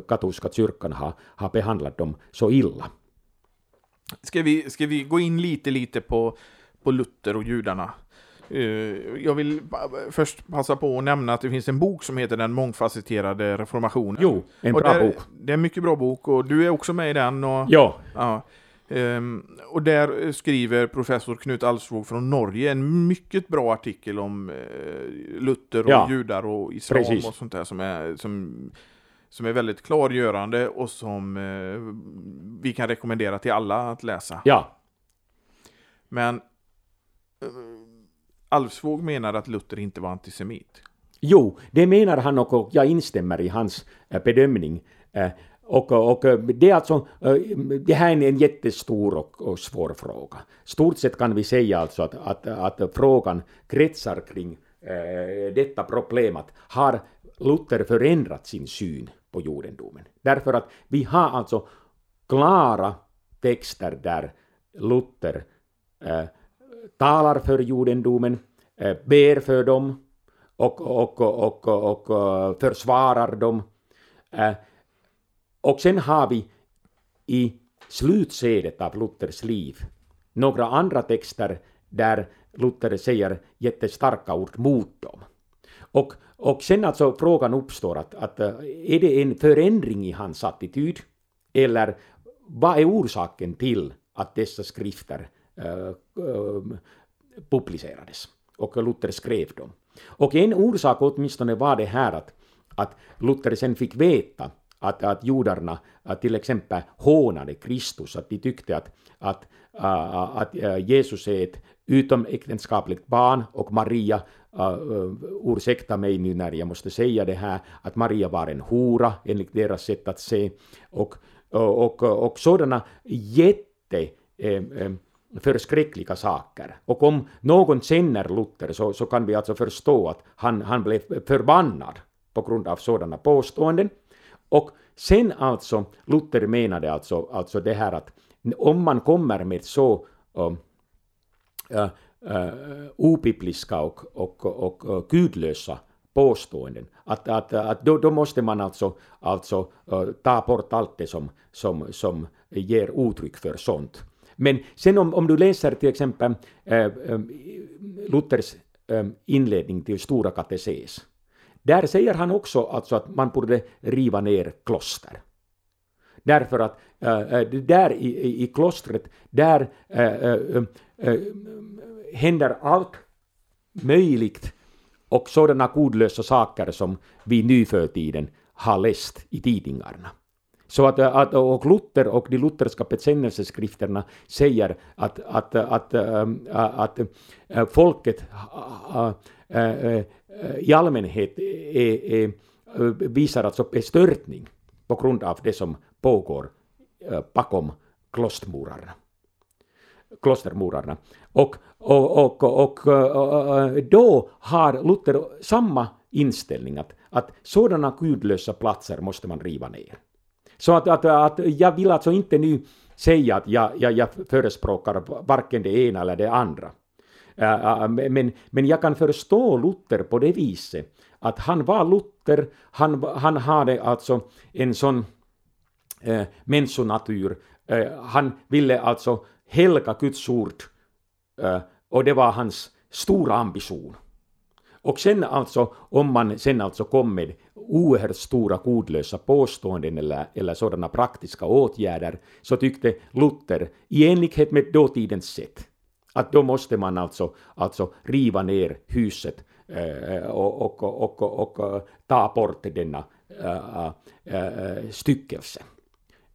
katolska kyrkan har, har behandlat dem så illa. Ska vi, ska vi gå in lite, lite på, på Luther och judarna? Eh, jag vill först passa på att nämna att det finns en bok som heter Den mångfacetterade reformationen. Jo, en bra där, bok. Det är en mycket bra bok och du är också med i den. Och, ja. ja. Um, och där skriver professor Knut Alsvåg från Norge en mycket bra artikel om uh, Luther och ja, judar och islam precis. och sånt där som är, som, som är väldigt klargörande och som uh, vi kan rekommendera till alla att läsa. Ja. Men Eh, Alvsvåg menar att Luther inte var antisemit. Jo, det menar han och jag instämmer i hans eh, bedömning. Eh, och, och det, är alltså, det här är en jättestor och, och svår fråga. Stort sett kan vi säga alltså att, att, att frågan kretsar kring eh, detta att Har Luther förändrat sin syn på judendomen? Därför att vi har alltså klara texter där Luther eh, talar för judendomen, eh, ber för dem och, och, och, och, och försvarar dem. Eh, och sen har vi i slutskedet av Luthers liv några andra texter där Luther säger jättestarka ord mot dem. Och, och sen alltså frågan uppstår att, att eh, är det en förändring i hans attityd eller vad är orsaken till att dessa skrifter Eh, eh, publicerades och Luther skrev dem? Och en orsak åtminstone var det här att, att Luther sen fick veta att, att judarna att till exempel hånade Kristus, att de tyckte att, att, uh, att uh, Jesus är ett utomäktenskapligt barn och Maria, uh, ursäkta mig nu när jag måste säga det här, att Maria var en hora enligt deras sätt att se och, och, och, och sådana jätte eh, förskräckliga saker. Och om någon känner Luther så, så kan vi alltså förstå att han, han blev förbannad på grund av sådana påståenden. Och sen alltså, Luther menade alltså, alltså det här att om man kommer med så uh, uh, uh, obibliska och, och, och, och gudlösa påståenden, att, att, att då, då måste man alltså, alltså uh, ta bort allt det som, som, som ger uttryck för sånt. Men sen om, om du läser till exempel äh, Luthers äh, inledning till Stora kateses, där säger han också alltså att man borde riva ner kloster. Därför att äh, där i, i klostret, där äh, äh, händer allt möjligt och sådana godlösa saker som vi nu för tiden har läst i tidningarna. Så att, att och Luther och de lutherska bekännelseskrifterna säger att, att, att, ähm, att, att folket äh, äh, i allmänhet är, är, visar alltså bestörtning på grund av det som pågår bakom klostermurarna. klostermurarna. Och, och, och, och, och, då har Luther samma inställning att, att sådana gudlösa platser måste man riva ner. Så att, att, att jag vill alltså inte nu säga att jag, jag, jag förespråkar varken det ena eller det andra. Men, men jag kan förstå Luther på det viset att han var Luther, han, han hade alltså en sån äh, människonatur, äh, han ville alltså helga Guds ord äh, och det var hans stora ambition. Och sen alltså, om man sen alltså kom med oerhört stora kodlösa påståenden eller, eller sådana praktiska åtgärder, så tyckte Luther, i enlighet med dåtidens sätt, att då måste man alltså, alltså riva ner huset eh, och, och, och, och, och eh, ta bort denna äh, äh, styckelse.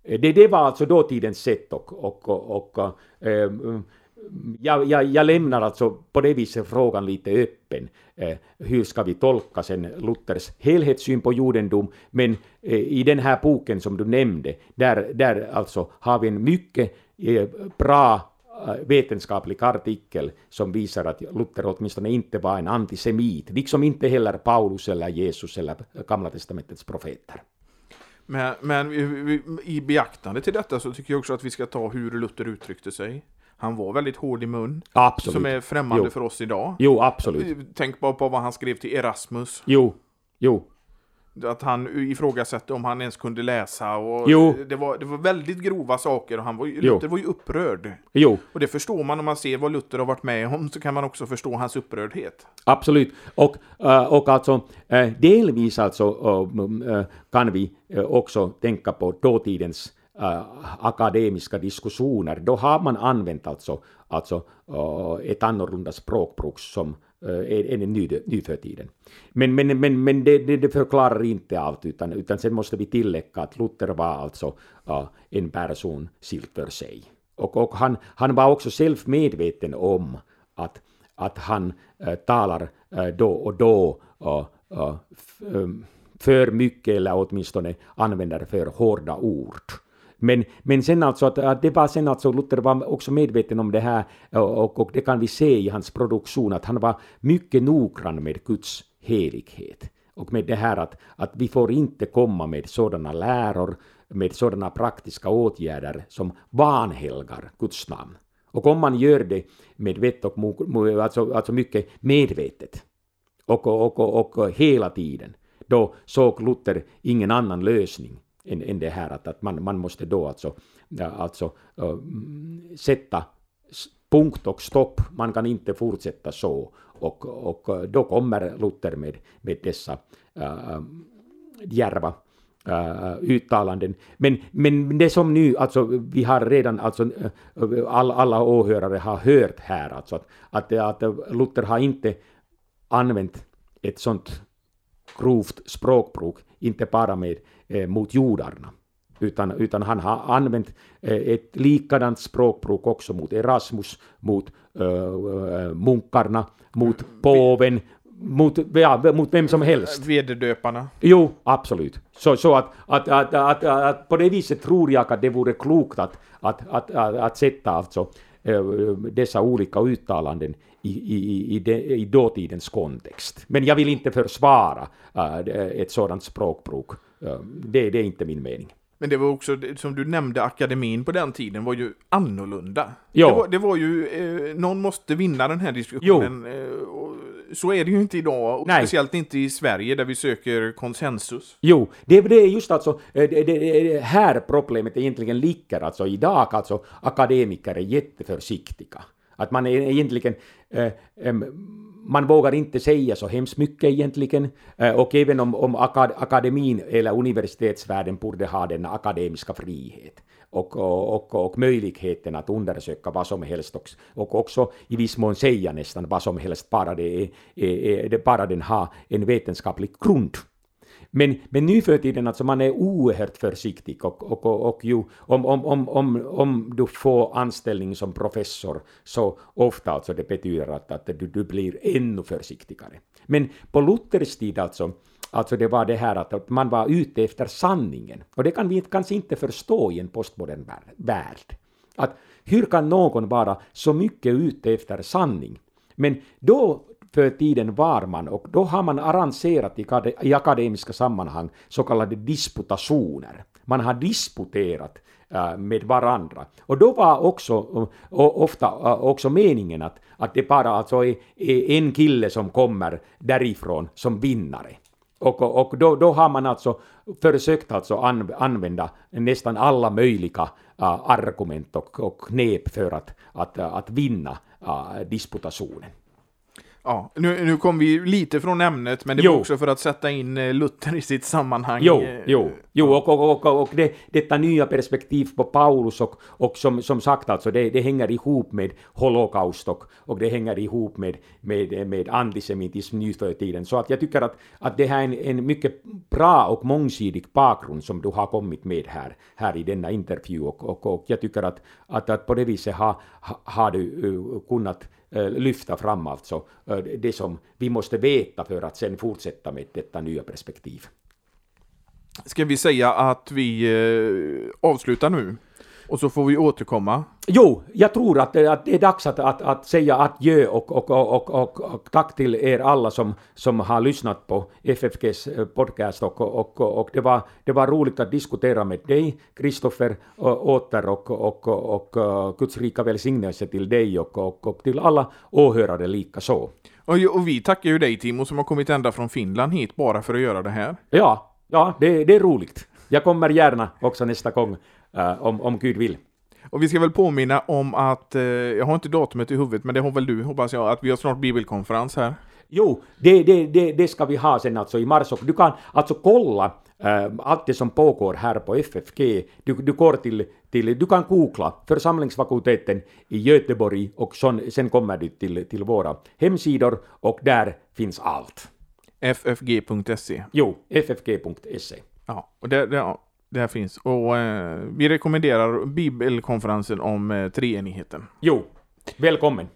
Det, det var alltså dåtidens sätt och, och, och, och äh, jag, jag, jag, lämnar alltså på det viset frågan lite öppen. Eh, hur ska vi tolka sen Luthers helhetssyn på judendom? Men eh, i den här boken som du nämnde, där, där alltså har vi en mycket eh, bra eh, vetenskaplig artikel som visar att Luther åtminstone inte var en antisemit, liksom inte heller Paulus eller Jesus eller Gamla testamentets profeter. Men, men i beaktande till detta så tycker jag också att vi ska ta hur Luther uttryckte sig. Han var väldigt hård i mun. Absolut. Som är främmande jo. för oss idag. Jo, absolut. Tänk bara på vad han skrev till Erasmus. Jo, jo. Att han ifrågasatte om han ens kunde läsa och jo. Det, var, det var väldigt grova saker och han var, Luther var ju upprörd. Jo. Och det förstår man om man ser vad Luther har varit med om så kan man också förstå hans upprördhet. Absolut. Och, eh, och alltså eh, delvis alltså eh, kan vi också tänka på dåtidens äh, akademiska diskussioner, då har man använt alltså, alltså äh, ett annorlunda språkbruk som äh, än ny, ny för tiden. Men, men, men, men det, det, det, förklarar inte allt, utan, utan sen måste vi tillägga att Luther var alltså äh, en person skild för sig. Och, och han, han var också själv medveten om att, att han äh, talar äh, då och då äh, äh, för mycket eller åtminstone använder för hårda ord. Men, men sen alltså att, att det var sen alltså Luther var också medveten om det här och, och det kan vi se i hans produktion att han var mycket noggrann med Guds helighet. Och med det här att, att vi får inte komma med sådana läror, med sådana praktiska åtgärder som vanhelgar Guds namn. Och om man gör det med vett och alltså, alltså mycket medvetet och, och, och, och hela tiden, då såg Luther ingen annan lösning än, än det här att, att man, man måste då alltså, alltså äh, sätta punkt och stopp, man kan inte fortsätta så. Och, och då kommer Luther med, med dessa äh, djärva uh, uttalanden. Men, men det som nu, alltså vi har redan, alltså all, alla åhörare har hört här, alltså att, att, att Luther har inte använt ett sånt grovt språkbruk, inte bara med, eh, mot jordarna, utan, utan han har använt eh, ett likadant språkbruk också mot Erasmus, mot eh, munkarna, mot påven, mot, ja, mot vem som helst. Vederdöparna. Jo, absolut. Så, så att, att, att, att, att, på det viset tror jag att det vore klokt att, att, att, att, att sätta alltså dessa olika uttalanden i, i, i, de, i dåtidens kontext. Men jag vill inte försvara ett sådant språkbruk. Det, det är inte min mening. Men det var också, som du nämnde, akademin på den tiden var ju annorlunda. Jo. Det, var, det var ju, eh, någon måste vinna den här diskussionen. Eh, så är det ju inte idag, och speciellt inte i Sverige där vi söker konsensus. Jo, det, det är just alltså, det, det, det här problemet egentligen ligger alltså idag, alltså akademiker är jätteförsiktiga. Att man är egentligen, eh, man vågar inte säga så hemskt mycket egentligen, eh, och även om, om akademin eller universitetsvärlden borde ha den akademiska frihet och, och, och, och, möjligheten att undersöka vad som helst och, och också i viss mån säga nästan vad som helst, bara, det är, är, är, bara den har en vetenskaplig grund. Men, men nu för tiden, alltså man är oerhört försiktig och, och, och, och ju, om, om, om, om, om du får anställning som professor så ofta alltså det betyder att, att du, du blir ännu försiktigare. Men på Luthers tid alltså, alltså det var det här att man var ute efter sanningen. Och det kan vi kanske inte förstå i en postmodern värld. Att hur kan någon vara så mycket ute efter sanning? Men då för tiden var man och då har man arrangerat i akademiska sammanhang så kallade disputationer. Man har disputerat äh, med varandra. Och då var också ofta äh, också meningen att, att det bara alltså är, en kille som kommer därifrån som vinnare. Och, och då, då har man alltså försökt alltså använda nästan alla möjliga äh, argument och, och knep för att, att, att vinna disputationen. Ja, nu, nu kom vi lite från ämnet, men det Jo. var också för att sätta in eh, Luther i sitt sammanhang. Jo, eh, jo, jo och, och, och, och det, detta nya perspektiv på Paulus och, och som, som sagt alltså det, det hänger ihop med holocaust och, och det hänger ihop med, med, med antisemitism nu för tiden. Så att jag tycker att, att det här är en, en mycket bra och mångsidig bakgrund som du har kommit med här, här i denna intervju och, och, och jag tycker att, att, att på det viset har, ha- har du uh, kunnat eh, Eh, lyfta fram alltså eh, det som vi måste veta för att sen fortsätta med detta nya perspektiv. Ska vi säga att vi eh, avslutar nu? Och så får vi återkomma. Jo, jag tror att, det- att det är dags att, att, att säga adjö och, och, och, och, och, tack till er alla som, som har lyssnat på FFGs eh, podcast och, och, och, och det, var, det var roligt att diskutera med dig, Kristoffer, åter och, och, och, och Guds rika välsignelse till dig och, och, och till alla åhörare lika så. Och, och vi tackar ju dig Timo som har kommit ända från Finland hit bara för att göra det här. Ja, ja det, det är roligt. Jag kommer gärna också nästa gång eh, om, om Gud vill. Och vi ska väl påminna om att, eh, jag har inte datumet i huvudet, men det har väl du hoppas jag, att vi har snart bibelkonferens här. Jo, det, det, det, det ska vi ha sen alltså i mars och du kan alltså kolla äh, allt det som pågår här på FFG. Du, du går till, till, du kan googla församlingsfakulteten i Göteborg och son, sen kommer du till, till våra hemsidor och där finns allt. ffg.se. Jo, ffg.se. Ja, och det, det, ja, det här finns. Och eh, vi rekommenderar bibelkonferensen om eh, treenigheten. Jo, välkommen.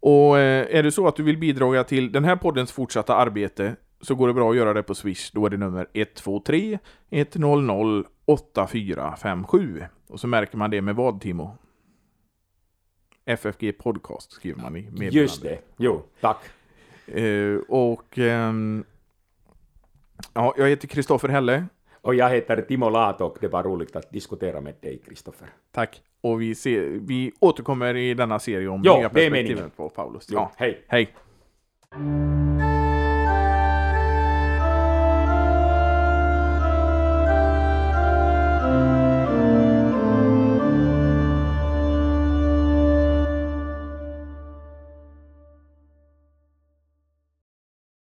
Och eh, är det så att du vill bidra till den här poddens fortsatta arbete så går det bra att göra det på Swish. Då är det nummer 123 100 8457. Och så märker man det med vad Timo? FFG Podcast skriver man i meddelandet. Just det. Jo, tack. Eh, och ehm, ja, jag heter Kristoffer Helle. Och jag heter Timo Lato och det var roligt att diskutera med dig, Kristoffer. Tack. Och vi, ser, vi återkommer i denna serie om Ja, nya perspektivet meningen. på Paulus. Jo, Ja, hej. hej.